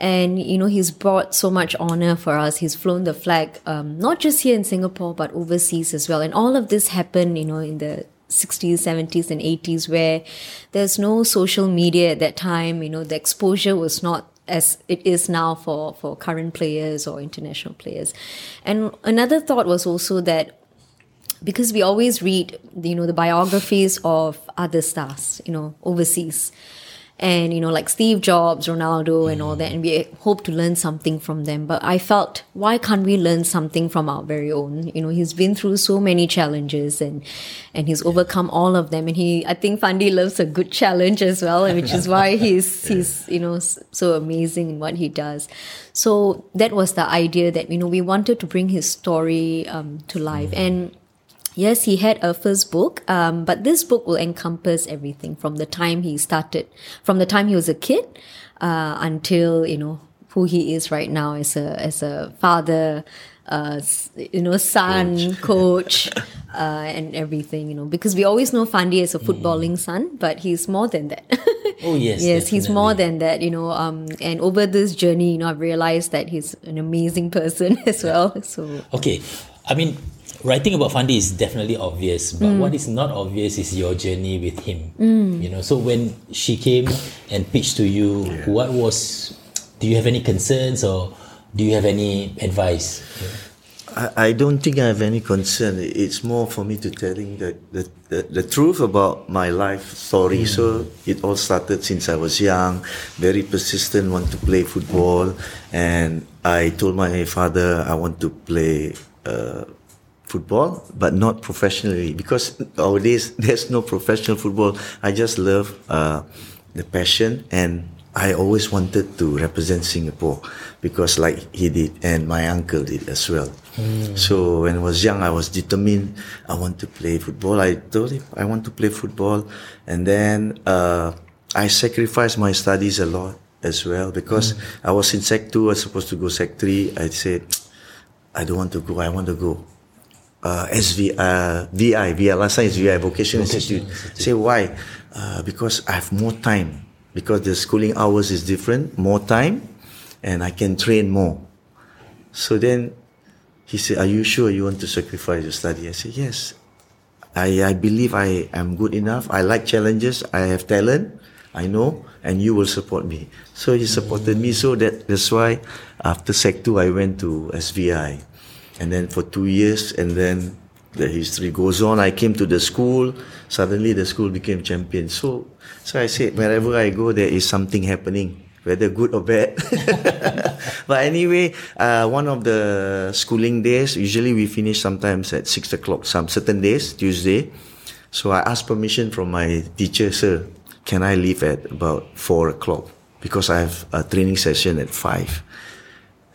And you know he's brought so much honor for us. He's flown the flag um, not just here in singapore but overseas as well. And all of this happened you know in the 60s 70s and 80s where there's no social media at that time. You know the exposure was not as it is now for, for current players or international players. And another thought was also that because we always read, you know, the biographies of other stars, you know, overseas and you know like steve jobs ronaldo and all that and we hope to learn something from them. But i felt why can't we learn something from our very own? You know he's been through so many challenges and and he's overcome all of them. And he i think fandi loves a good challenge as well which is why he's he's you know so amazing in what he does. So that was the idea that you know we wanted to bring his story um, to life. And Yes, he had a first book, um, but this book will encompass everything from the time he started, from the time he was a kid, uh, until you know who he is right now as a as a father, uh, you know, son, coach, coach uh, and everything. You know, because we always know Fandi as a footballing mm. son, but he's more than that. oh yes, yes, definitely. he's more than that. You know, um, and over this journey, you know, I've realized that he's an amazing person as well. So okay, I mean writing about Fandi is definitely obvious, but mm. what is not obvious is your journey with him. Mm. You know, so when she came and pitched to you, yeah. what was? Do you have any concerns or do you have any advice? I, I don't think I have any concern. It's more for me to telling the the, the, the truth about my life story. Mm. So it all started since I was young, very persistent, want to play football, and I told my father I want to play. Uh, football, but not professionally because nowadays there's no professional football. I just love uh, the passion and I always wanted to represent Singapore because like he did and my uncle did as well. Mm. So when I was young, I was determined. I want to play football. I told him I want to play football, and then uh, I sacrificed my studies a lot as well because mm. I was in Sec two. I was supposed to go Sec three. I said, I don't want to go. I want to go uh, SV, uh, VI, VI, last time is VI, Vocational Institute. Institute. Say why? Uh, because I have more time. Because the schooling hours is different, more time, and I can train more. So then he said, "Are you sure you want to sacrifice your study?" I said, "Yes. I I believe I am good enough. I like challenges. I have talent. I know, and you will support me." So he supported me. So that that's why after Sec two, I went to SVI, and then for two years, and then the history goes on. I came to the school. Suddenly, the school became champion. So, so I said, wherever I go, there is something happening, whether good or bad. but anyway, uh, one of the schooling days, usually we finish sometimes at six o'clock. Some certain days, Tuesday. So I asked permission from my teacher, sir, can I leave at about four o'clock because I have a training session at five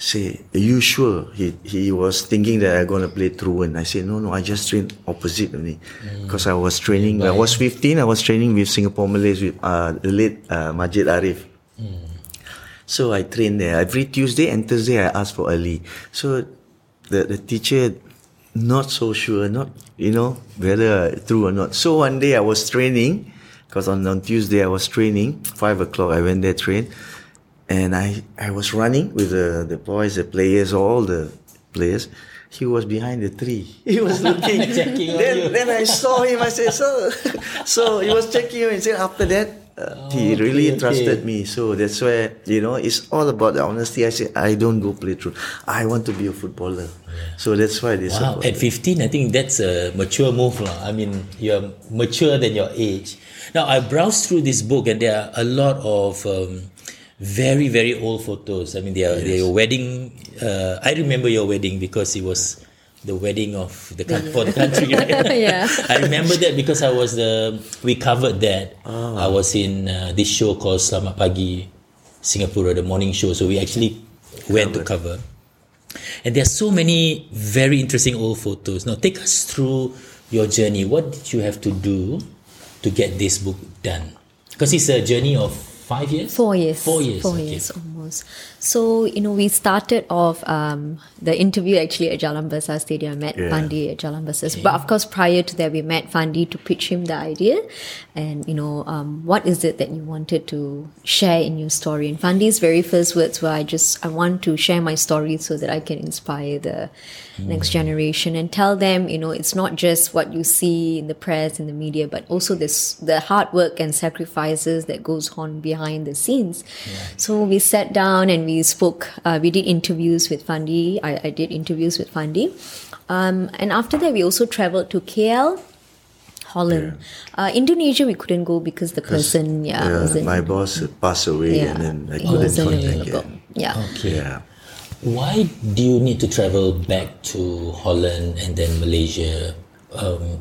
say, are you sure? He, he was thinking that I'm going to play truant. I said, no, no, I just trained opposite only. Because I was training, I was 15, I was training with Singapore Malays with uh, the late uh, Majid Arif. So I trained there. Every Tuesday and Thursday I asked for early. So the, the teacher not so sure, not, you know, whether true or not. So one day I was training, because on, on Tuesday I was training, 5 o'clock I went there train and I, I was running with the, the boys, the players, all the players. He was behind the tree. He was looking. Checking then, then I saw him. I said, "Sir." so he was checking him. And said, after that, uh, he really okay. trusted me. So that's where you know it's all about the honesty. I said, I don't go play through. I want to be a footballer. So that's why they Wow, at 15, I think that's a mature move. lah. I mean, you're mature than your age. Now, I browsed through this book and there are a lot of um, very, very old photos. I mean, they are, they are your wedding. Uh, I remember your wedding because it was the wedding of the for the country. Right? Yeah. I remember that because I was the we covered that. I was in uh, this show called Selamat Pagi Singapore, the morning show. So we actually went to cover. And there are so many very interesting old photos. Now take us through your journey. What did you have to do to get this book done? Because it's a journey of five years. Four years. Four years. Four okay. years So, you know, we started off um, the interview actually at Jalan Besar Stadium. I met Yeah. Fandi at Jalan Besar. But of course, prior to that, we met Fandi to pitch him the idea. And, you know, um, what is it that you wanted to share in your story? And Fandi's very first words were, I just, I want to share my story so that I can inspire the next generation and tell them, you know, it's not just what you see in the press, in the media, but also this, the hard work and sacrifices that goes on behind the scenes. So we sat down and we spoke, uh, we did interviews with Fandi. I, I did interviews with Fandi. Um, and after that, we also traveled to KL, Holland. Uh, Indonesia, we couldn't go because the person, yeah, Yeah, wasn't, my boss passed away, yeah, and then I couldn't wasn't contact him. Yeah. Okay. Yeah. Why do you need to travel back to Holland and then Malaysia? Um,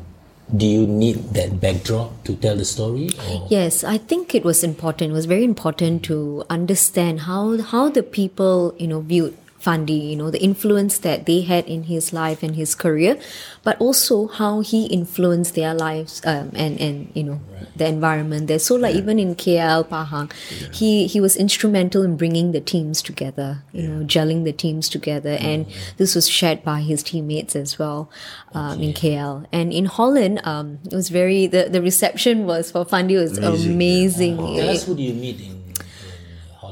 do you need that backdrop to tell the story? Or? Yes, I think it was important. It was very important to understand how how the people you know viewed Fandi, you know, the influence that they had in his life and his career, but also how he influenced their lives um, and and you know the environment. There. So like even in KL Pahang, he he was instrumental in bringing the teams together, you know, gelling the teams together, and this was shared by his teammates as well um, in KL and in Holland. Um, it was very the the reception was for Fandi was Amazing, amazing. Tell us who do you meet in,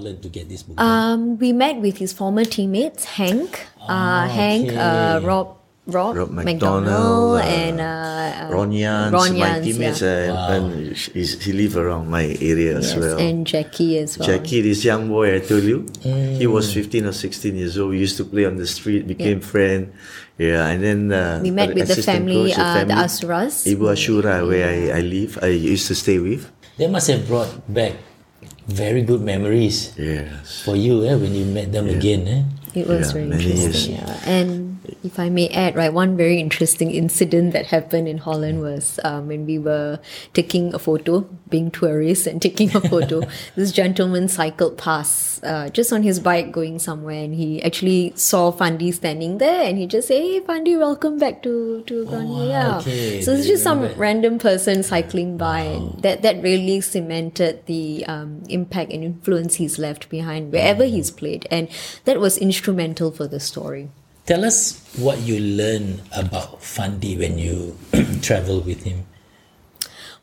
in Holland to get this book? done? Um, we met with his former teammates, Hank, uh, Hank, uh. Rob, Rob, Rob McDonald, McDonald, uh, and uh, uh, Ron Yans, Ron my teammates, yeah. uh, and he's, he live around my area as well. and Jackie as well. Jackie, this young boy I told you, he Mm. was 15 or 16 years old. We used to play on the street, became friend. Yeah, and then uh, We met with the family, coach, uh, the Asuras. Ibu Ashura, where I, I live, I used to stay with. They must have brought back very good memories Yes. for you eh, when you met them again. Eh? It was Yeah, very interesting. Yeah. And if I may add, right, one very interesting incident that happened in Holland was um, when we were taking a photo, being tourists and taking a photo. this gentleman cycled past uh, just on his bike going somewhere, and he actually saw Fandi standing there, and he just said, "Hey, Fandi, welcome back to to Ghana." yeah. okay. So it's just some random person cycling by, and that that really cemented the um, impact and influence he's left behind wherever Mm. he's played, and that was instrumental for the story. Tell us what you learn about Fandi when you travel with him.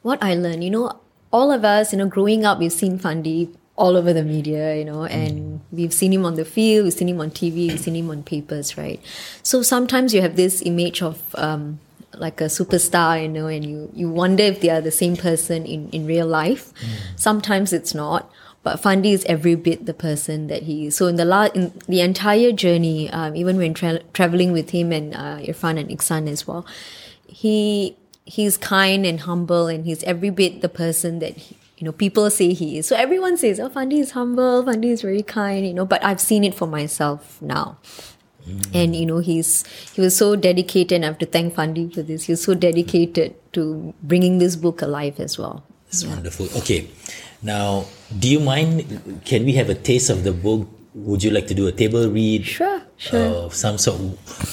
What I learned, you know, all of us, you know, growing up, we've seen Fandi all over the media, you know, and we've seen him on the field, we've seen him on TV, we've seen him on papers, right? So sometimes you have this image of um, like a superstar, you know, and you, you wonder if they are the same person in, in real life. Sometimes it's not. But Fandi is every bit the person that he is. So in the la- in the entire journey, um, even when tra- traveling with him and uh, Irfan and Iksan as well, he he's kind and humble, and he's every bit the person that he, you know people say he is. So everyone says, "Oh, Fandi is humble. Fandi is very kind," you know. But I've seen it for myself now. And you know he's he was so dedicated. And I have to thank Fandi for this. He was so dedicated to bringing this book alive as well. It's wonderful. Okay. Now, do you mind? Can we have a taste of the book? Would you like to do a table read? Sure, sure. Of some sort.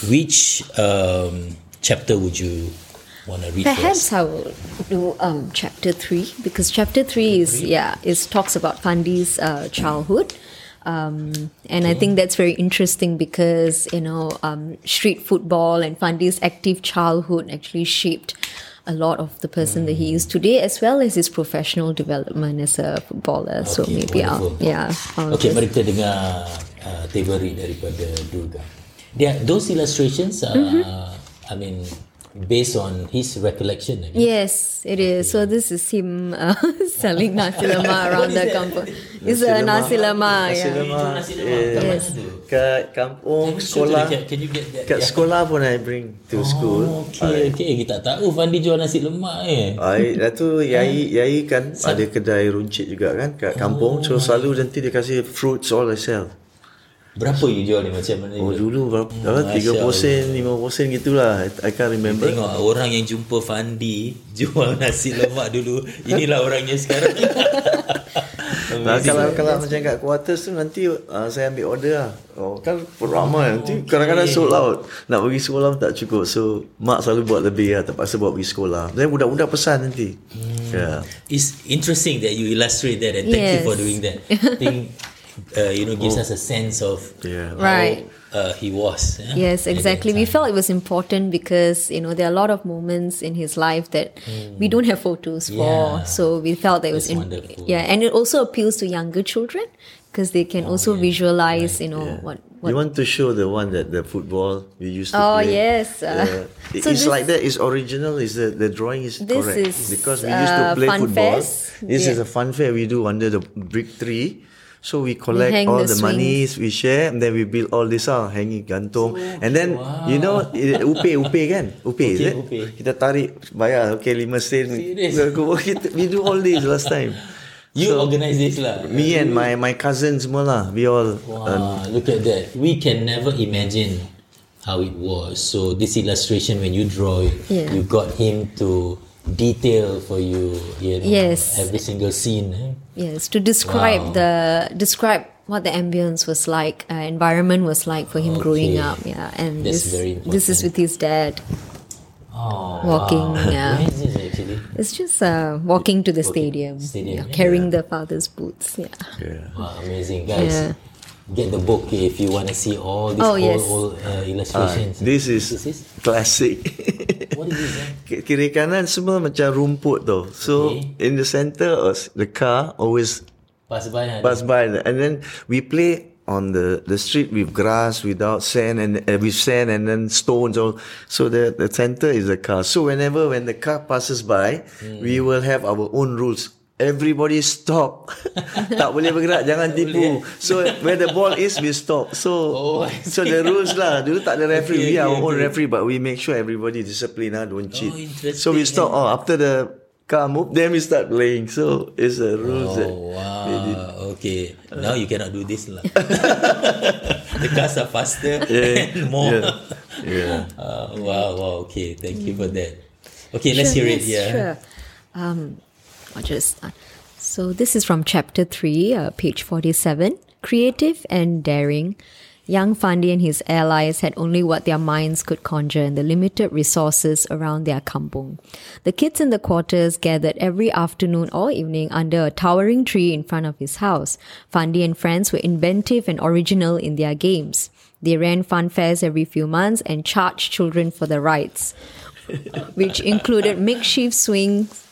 Which um, chapter would you want to read Perhaps first? I will do um, chapter three because chapter three is yeah is talks about Fandi's uh, childhood, um, and I think that's very interesting because you know um, street football and Fundy's active childhood actually shaped a lot of the person that he is today, as well as his professional development as a footballer. so Okay, maybe I'll yeah. I'll Okay, just- mari kita dengar uh, daripada Durga. There, those illustrations are, Mm-hmm. I mean, based on his recollection. I guess. Yes, it is. So this is him uh, selling nasi lemak around the kampung. It's a nasi lemak. Nasi Yeah. lemak. Nasi Yes. Kat kampung, sekolah. Can you get that? Kat Yeah. sekolah pun I bring to school. Oh, okay, okay. Kita tak tahu Fandi jual nasi lemak eh. Ai, dah tu Yai Yai kan ada kedai runcit juga kan kat kampung. So selalu nanti dia kasih fruits all they sell. Berapa you jual ni macam mana? Oh you dulu berapa? Hmm, Masya 30 sen, 5 sen gitulah. I, I can't remember. Tengok orang yang jumpa Fandi jual nasi lemak dulu. Inilah orangnya sekarang. Nah, kalau kalau macam kat quarters tu nanti uh, saya ambil order lah. Oh, kan ramai nanti kadang-kadang sold out. Nak pergi sekolah tak cukup. So mak selalu buat lebih lah, terpaksa buat pergi sekolah. Dan budak-budak pesan nanti. Hmm. Yeah. It's interesting that you illustrate that and thank you Yes. for doing that. I think uh, you know gives us a sense of Yeah. Right. how uh, he was. yeah, Yes, exactly. We felt it was important because you know there are a lot of moments in his life that we don't have photos for. Hmm. So we felt that it was That's in, wonderful. yeah, and it also appeals to younger children because they can also visualize, you know, Yeah. what We what. want to show the one that the football we used to Oh, play. yes, uh, Yeah. so it's this- like that. It's original. Is the the drawing is This correct is, because we used to uh, play football. fairs. This is a fun fair we do under the brick tree. So we collect hang all the the, monies, we share, and then we build all this out, hanging gantung. and then you know upe upe kan, upe is Okay, it? upe. Kita tarik bayar, okay lima sen. We do all this last time. You organize this lah. Me and my my cousins semua lah, we all. Wow, look at that. We can never imagine how it was. So this illustration, when you draw it, Yeah. you got him to detail for you. You know, Yes. Every single scene. Eh? Yes, to describe Wow. the describe what the ambience was like, uh, environment was like for him growing up. Yeah, and That's this very this is with his dad. Oh, Walking, wow. yeah. Where is this actually? It's just uh, walking to the Walking- stadium, stadium, yeah, yeah. carrying the father's boots. Yeah. Yeah. Wow, amazing, guys. Yeah. Get the book if you want to see all these Oh, old, yes. old uh, illustrations. this is This is classic. what is this? Eh? Ki- Kiri kanan semua macam rumput tau. So Okay. in the center was the car always Pass by. pass by and then we play on the the street with grass without sand and uh, with sand and then stones all so the the center is the car so whenever when the car passes by we will have our own rules everybody stop tak boleh bergerak jangan tipu so where the ball is we stop so Oh, so the rules lah dulu tak ada referee we Okay, are our okay, own okay. referee but we make sure everybody discipline ah don't cheat interesting, so we stop oh after the car move then we start playing so it's a rules that Oh wow. Okay. Now you cannot do this lah. the cars are faster Yeah, and more. yeah, yeah. Uh, wow, wow. Okay, thank you for that. Okay, let's Sure, hear it. yes, Yeah. Sure. Um, Just. So this is from chapter three, uh, page forty-seven. Creative and daring, young Fandi and his allies had only what their minds could conjure and the limited resources around their kampung. The kids in the quarters gathered every afternoon or evening under a towering tree in front of his house. Fandi and friends were inventive and original in their games. They ran fun fairs every few months and charged children for the rides which included makeshift swings,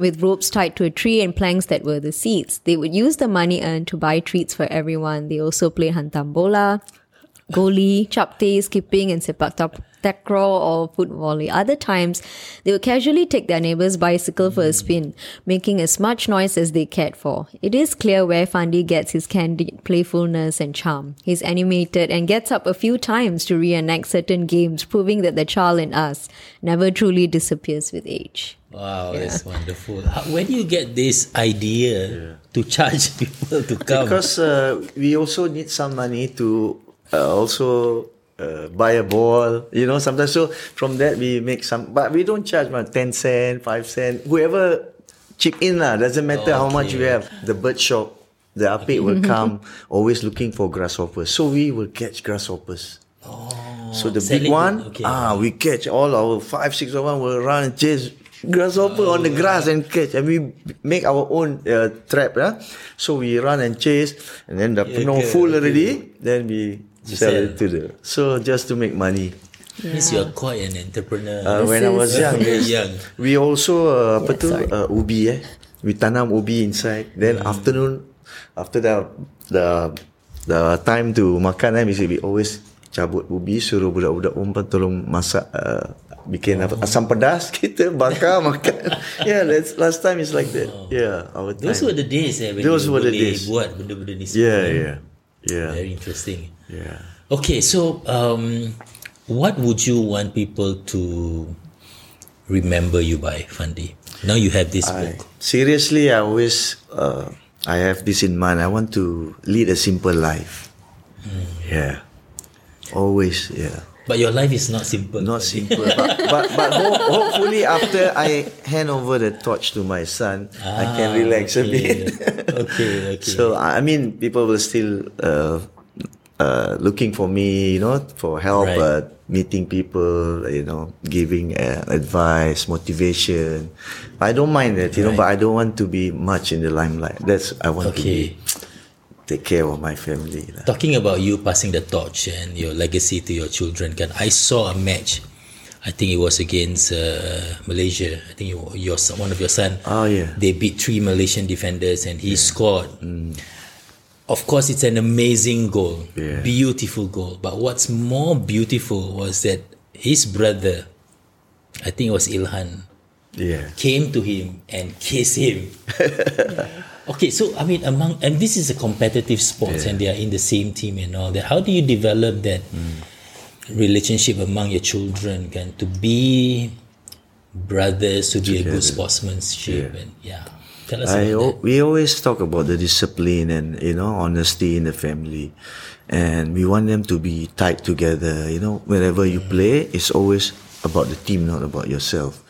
with ropes tied to a tree and planks that were the seats. They would use the money earned to buy treats for everyone. They also play hantam bola, goli, chapte, skipping, and sepak takraw or foot volley. Other times, they would casually take their neighbor's bicycle for a hmm. spin, making as much noise as they cared for. It is clear where Fandi gets his candid playfulness and charm. He's animated and gets up a few times to reenact certain games, proving that the child in us never truly disappears with age. Wow, that's wonderful. How, where do you get this idea to charge people to come? Because uh, we also need some money to uh, also uh, buy a ball, you know, sometimes. So from that we make some, but we don't charge man, 10 cent, 5 cent, whoever chip in lah, doesn't matter how much we have. The bird shop, the apik will come, always looking for grasshoppers. So we will catch grasshoppers. Oh, So the big one, okay. ah, we catch all our five, six of them will run and chase grasshopper on the grass and catch, and we make our own uh, trap. Yeah? So we run and chase, and then the Yeah, penuh okay, full okay. already, then we You sell sell. it to the. So just to make money. Means you're quite an entrepreneur. Uh, when I was young, yes. young. we also uh, apa Yeah, tu sorry. uh, ubi eh. We tanam ubi inside. Then Hmm. afternoon, after the the the time to makan eh, we always cabut ubi suruh budak-budak perempuan tolong masak uh, bikin apa Oh. asam pedas kita bakar makan. yeah, that's last time is like that. Yeah, our time. Those were the days eh, when Those were the days. buat benda-benda ni yeah, semua. yeah, yeah, Very interesting. yeah. Okay, so um, what would you want people to remember you by, Fandi? Now you have this I, book. seriously, I always uh, I have this in mind. I want to lead a simple life. Yeah, always. Yeah, But your life is not simple. not simple, but but, but ho- hopefully after I hand over the torch to my son, I can Ah, relax a bit. okay, okay. So I mean, people will still uh, uh, looking for me, you know, for help, Right. uh, meeting people, you know, giving uh, advice, motivation. I don't mind that, you know, but I don't want to be much in the limelight. That's I want to be, take care of my family. lah. Talking about you passing the torch and your legacy to your children, kan? I saw a match. I think it was against uh, Malaysia. I think you, your one of your son. Oh, yeah. They beat three Malaysian defenders and he scored. Of course, it's an amazing goal, Yeah. beautiful goal. But what's more beautiful was that his brother, I think it was Ilhan, Yeah. came to him and kissed him. okay, so I mean, among and this is a competitive sports, and they are in the same team and all that. How do you develop that hmm. relationship among your children? Can to be brothers, to be a good sportsmanship, and yeah. Tell us I that. we always talk about the discipline and you know honesty in the family, and we want them to be tied together. You know, whenever you hmm. play, it's always about the team, not about yourself.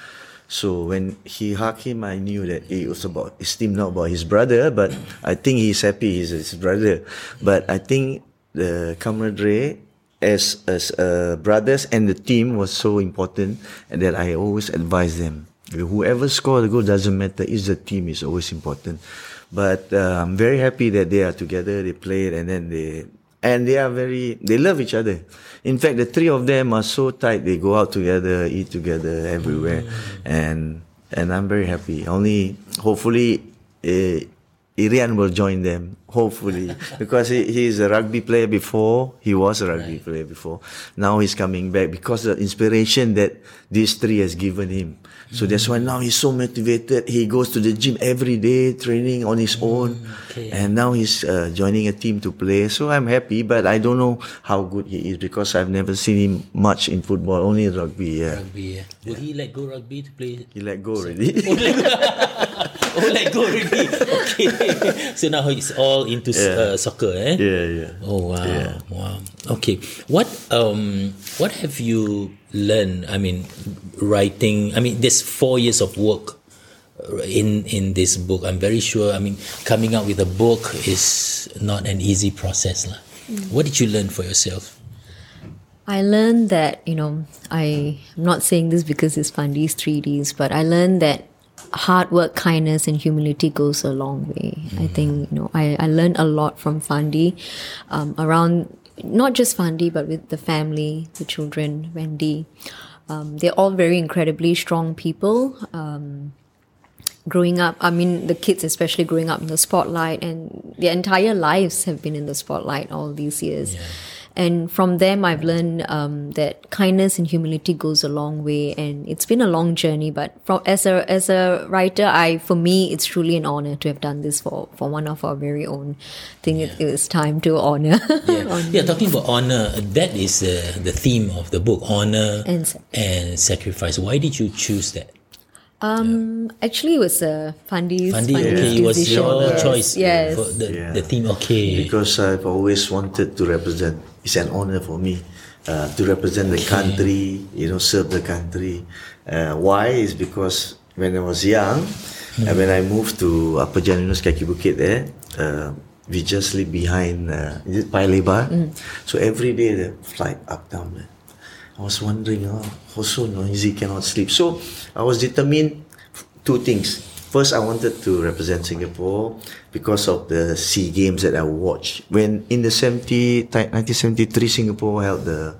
So when he hugged him, I knew that it was about his team, not about his brother. But I think he's happy he's his brother. But I think the camaraderie as as uh, brothers and the team was so important, that I always advise them. Whoever scored the goal doesn't matter. It's the team is always important. But uh, I'm very happy that they are together. They played, and then they and they are very they love each other. In fact, the three of them are so tight. They go out together, eat together everywhere, and and I'm very happy. Only hopefully. Uh, Irian will join them, hopefully, because he, he's a rugby player before. He was a rugby player before. Now he's coming back because the inspiration that these three has given him. So that's why now he's so motivated. He goes to the gym every day, training on his own, okay. and now he's uh, joining a team to play. So I'm happy, but I don't know how good he is because I've never seen him much in football, only in rugby. Yeah, Rugby. Yeah. Will he let go rugby to play? he let go already. oh, let go already. Okay. so now he's all into s uh, soccer, eh? yeah, yeah. Oh wow, Yeah. wow. Okay, what um what have you learned? I mean, writing. I mean, there's four years of work uh, in in this book. I'm very sure. I mean, coming out with a book is not an easy process, lah. What did you learn for yourself? I learned that, you know, I, I'm not saying this because it's Fundy's 3Ds, but I learned that hard work, kindness, and humility goes a long way. I think, you know, I, I learned a lot from Fundy um, around not just Fundy, but with the family, the children, Wendy. Um, they're all very incredibly strong people. Um, growing up. I mean, the kids especially growing up in the spotlight, and their entire lives have been in the spotlight all these years. And from them, I've learned um, that kindness and humility goes a long way, and it's been a long journey. But from as a as a writer, I for me, it's truly an honor to have done this for for one of our very own. I think it, it was time to honor. Yeah. yeah, talking about honor, that is uh, the theme of the book honor And and sacrifice. Why did you choose that? Um, actually, it was uh, Fundy's, Fandi, Fundy's okay, it was your yes. choice Yes. for the, Yeah. the theme. Okay. Because I've always wanted to represent. It's an honor for me uh, to represent the country. You know, serve the country. Uh, why is because when I was young, uh, when I moved to Upper Janunus Kaki Bukit there, uh, we just live behind. Uh, is Paya Lebar? So every day the flight up down there. I was wondering, oh, how so noisy, cannot sleep. So I was determined two things. First, I wanted to represent Singapore because of the SEA Games that I watched. When in the 70, ti- 1973, Singapore held the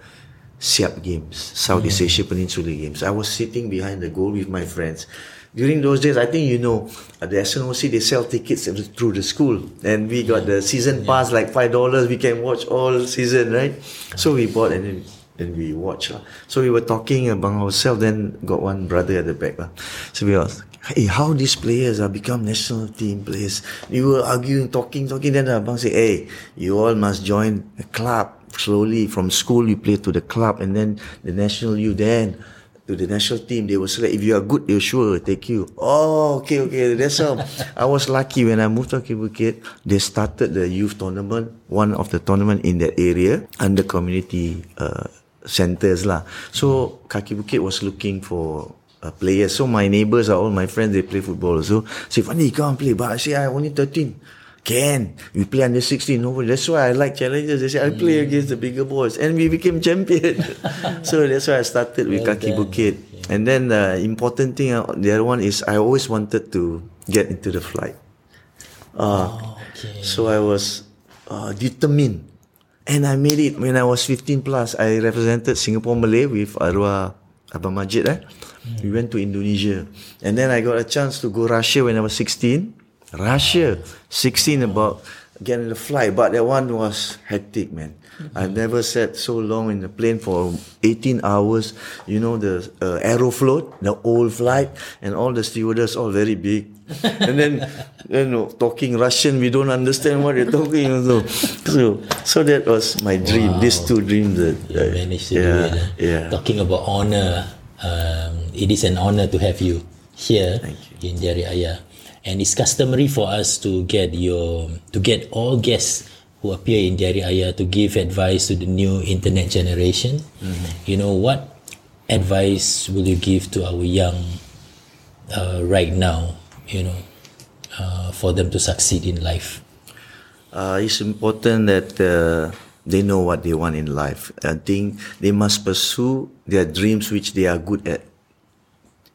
SIAP Games, Southeast Asia Peninsula Games. I was sitting behind the goal with my friends. During those days, I think you know, at the SNOC, they sell tickets through the school. And we got the season pass, like $5. We can watch all season, right? So we bought and then we watch lah. So we were talking among ourselves. Then got one brother at the back lah. So we was, hey, how these players are become national team players? We were arguing, talking, talking. Then the abang say, hey, you all must join a club. Slowly from school you play to the club, and then the national you then to the national team. They will select if you are good, they'll sure take you. Oh, okay, okay. That's how I was lucky when I moved to Kaki Bukit. They started the youth tournament, one of the tournament in that area under community uh, centers lah. So Kaki Bukit was looking for uh, players. So my neighbors are all my friends. They play football. So say, Fandi, come play. But I say I only thirteen. Can we play under 16? No, that's why I like challenges. They say I play against the bigger boys, and we became champion. so that's why I started with Well Kaki done. Bukit. And then the important thing, uh, the other one is I always wanted to get into the flight. Uh, okay. So I was uh, determined. And I made it when I was 15 plus. I represented Singapore Malay with arwah Abang Majid. Eh? We went to Indonesia. And then I got a chance to go Russia when I was 16. Russia, 16 about getting the flight. But that one was hectic, man. I've never sat so long in the plane for 18 hours. You know, the uh, Aeroflot, the old flight, and all the stewardess all very big. and then, you know, talking Russian, we don't understand what they're talking. Also. So, so that was my dream. These two dreams that You I- managed to yeah, do it. eh? Yeah. Talking about honor, um, it is an honor to have you here Thank in Jari Ayah. And it's customary for us to get your to get all guests who appear in Ayah to give advice to the new internet generation. You know what advice will you give to our young uh, right now? You know, uh, for them to succeed in life. Uh, it's important that uh, they know what they want in life. I think they must pursue their dreams which they are good at.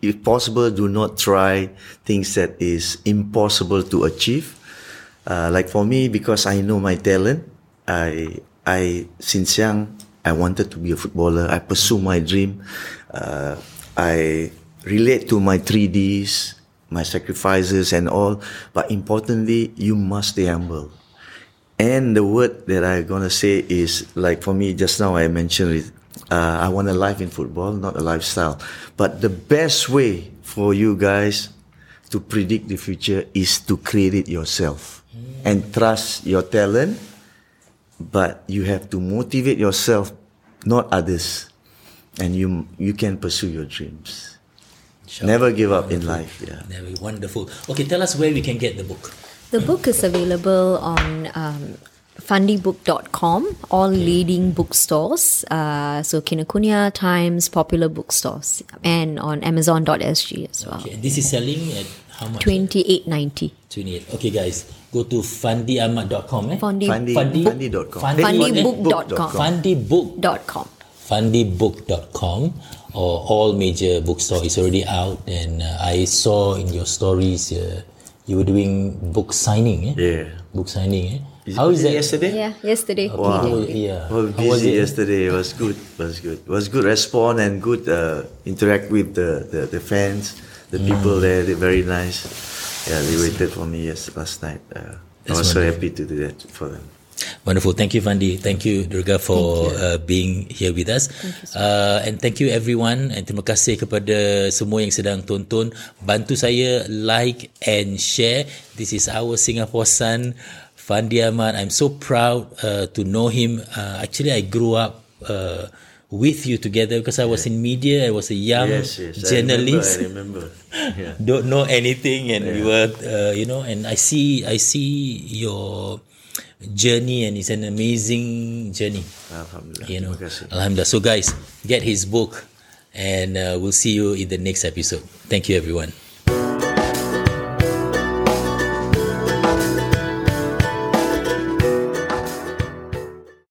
If possible, do not try things that is impossible to achieve. Uh, like for me, because I know my talent, I I since young I wanted to be a footballer. I pursue my dream. Uh, I relate to my 3Ds, my sacrifices and all. But importantly, you must stay humble. And the word that I'm gonna say is like for me just now I mentioned it. Uh, I want a life in football, not a lifestyle. But the best way for you guys to predict the future is to create it yourself and trust your talent. But you have to motivate yourself, not others, and you you can pursue your dreams. Never give up in life. Yeah. Very wonderful. Okay, tell us where we can get the book. The book is available on um, fundybook.com, all leading bookstores. Uh, so Kinokuniya, Times, popular bookstores, and on amazon.sg as well. Okay, this is selling at how much? Twenty eight ninety. 28. Okay, guys, go to fundyahmad.com. Eh? Fundi Fundy, Fundi- fundy.com. Fundi- Fundybook.com. Fundybook. dot com. fundybook.com or all major bookstore is already out and uh, I saw in your stories uh, you were doing book signing eh? Yeah. book signing eh? Is how it is that yesterday? Yeah, yesterday. Was- did. yeah Well, how was busy it yesterday. It was good. Was good. Was good response and good uh, interact with the, the, the fans. The people there, they're very nice. Yeah, they waited for me yes last night. Uh, I was so wonderful. happy to do that for them. Wonderful. Thank you, Fandi. Thank you, Durga, for uh, being here with us. Uh, and thank you, everyone. And terima kasih kepada semua yang sedang tonton. Bantu saya like and share. This is our Singapore son, Fandi Ahmad. I'm so proud uh, to know him. Uh, actually, I grew up uh, with you together because I was in media. I was a young yes, yes. journalist. I remember. I remember. Yeah. don't know anything and we were uh, you know and i see i see your journey and it's an amazing journey Alhamdulillah. you know alhamdulillah so guys get his book and uh, we'll see you in the next episode thank you everyone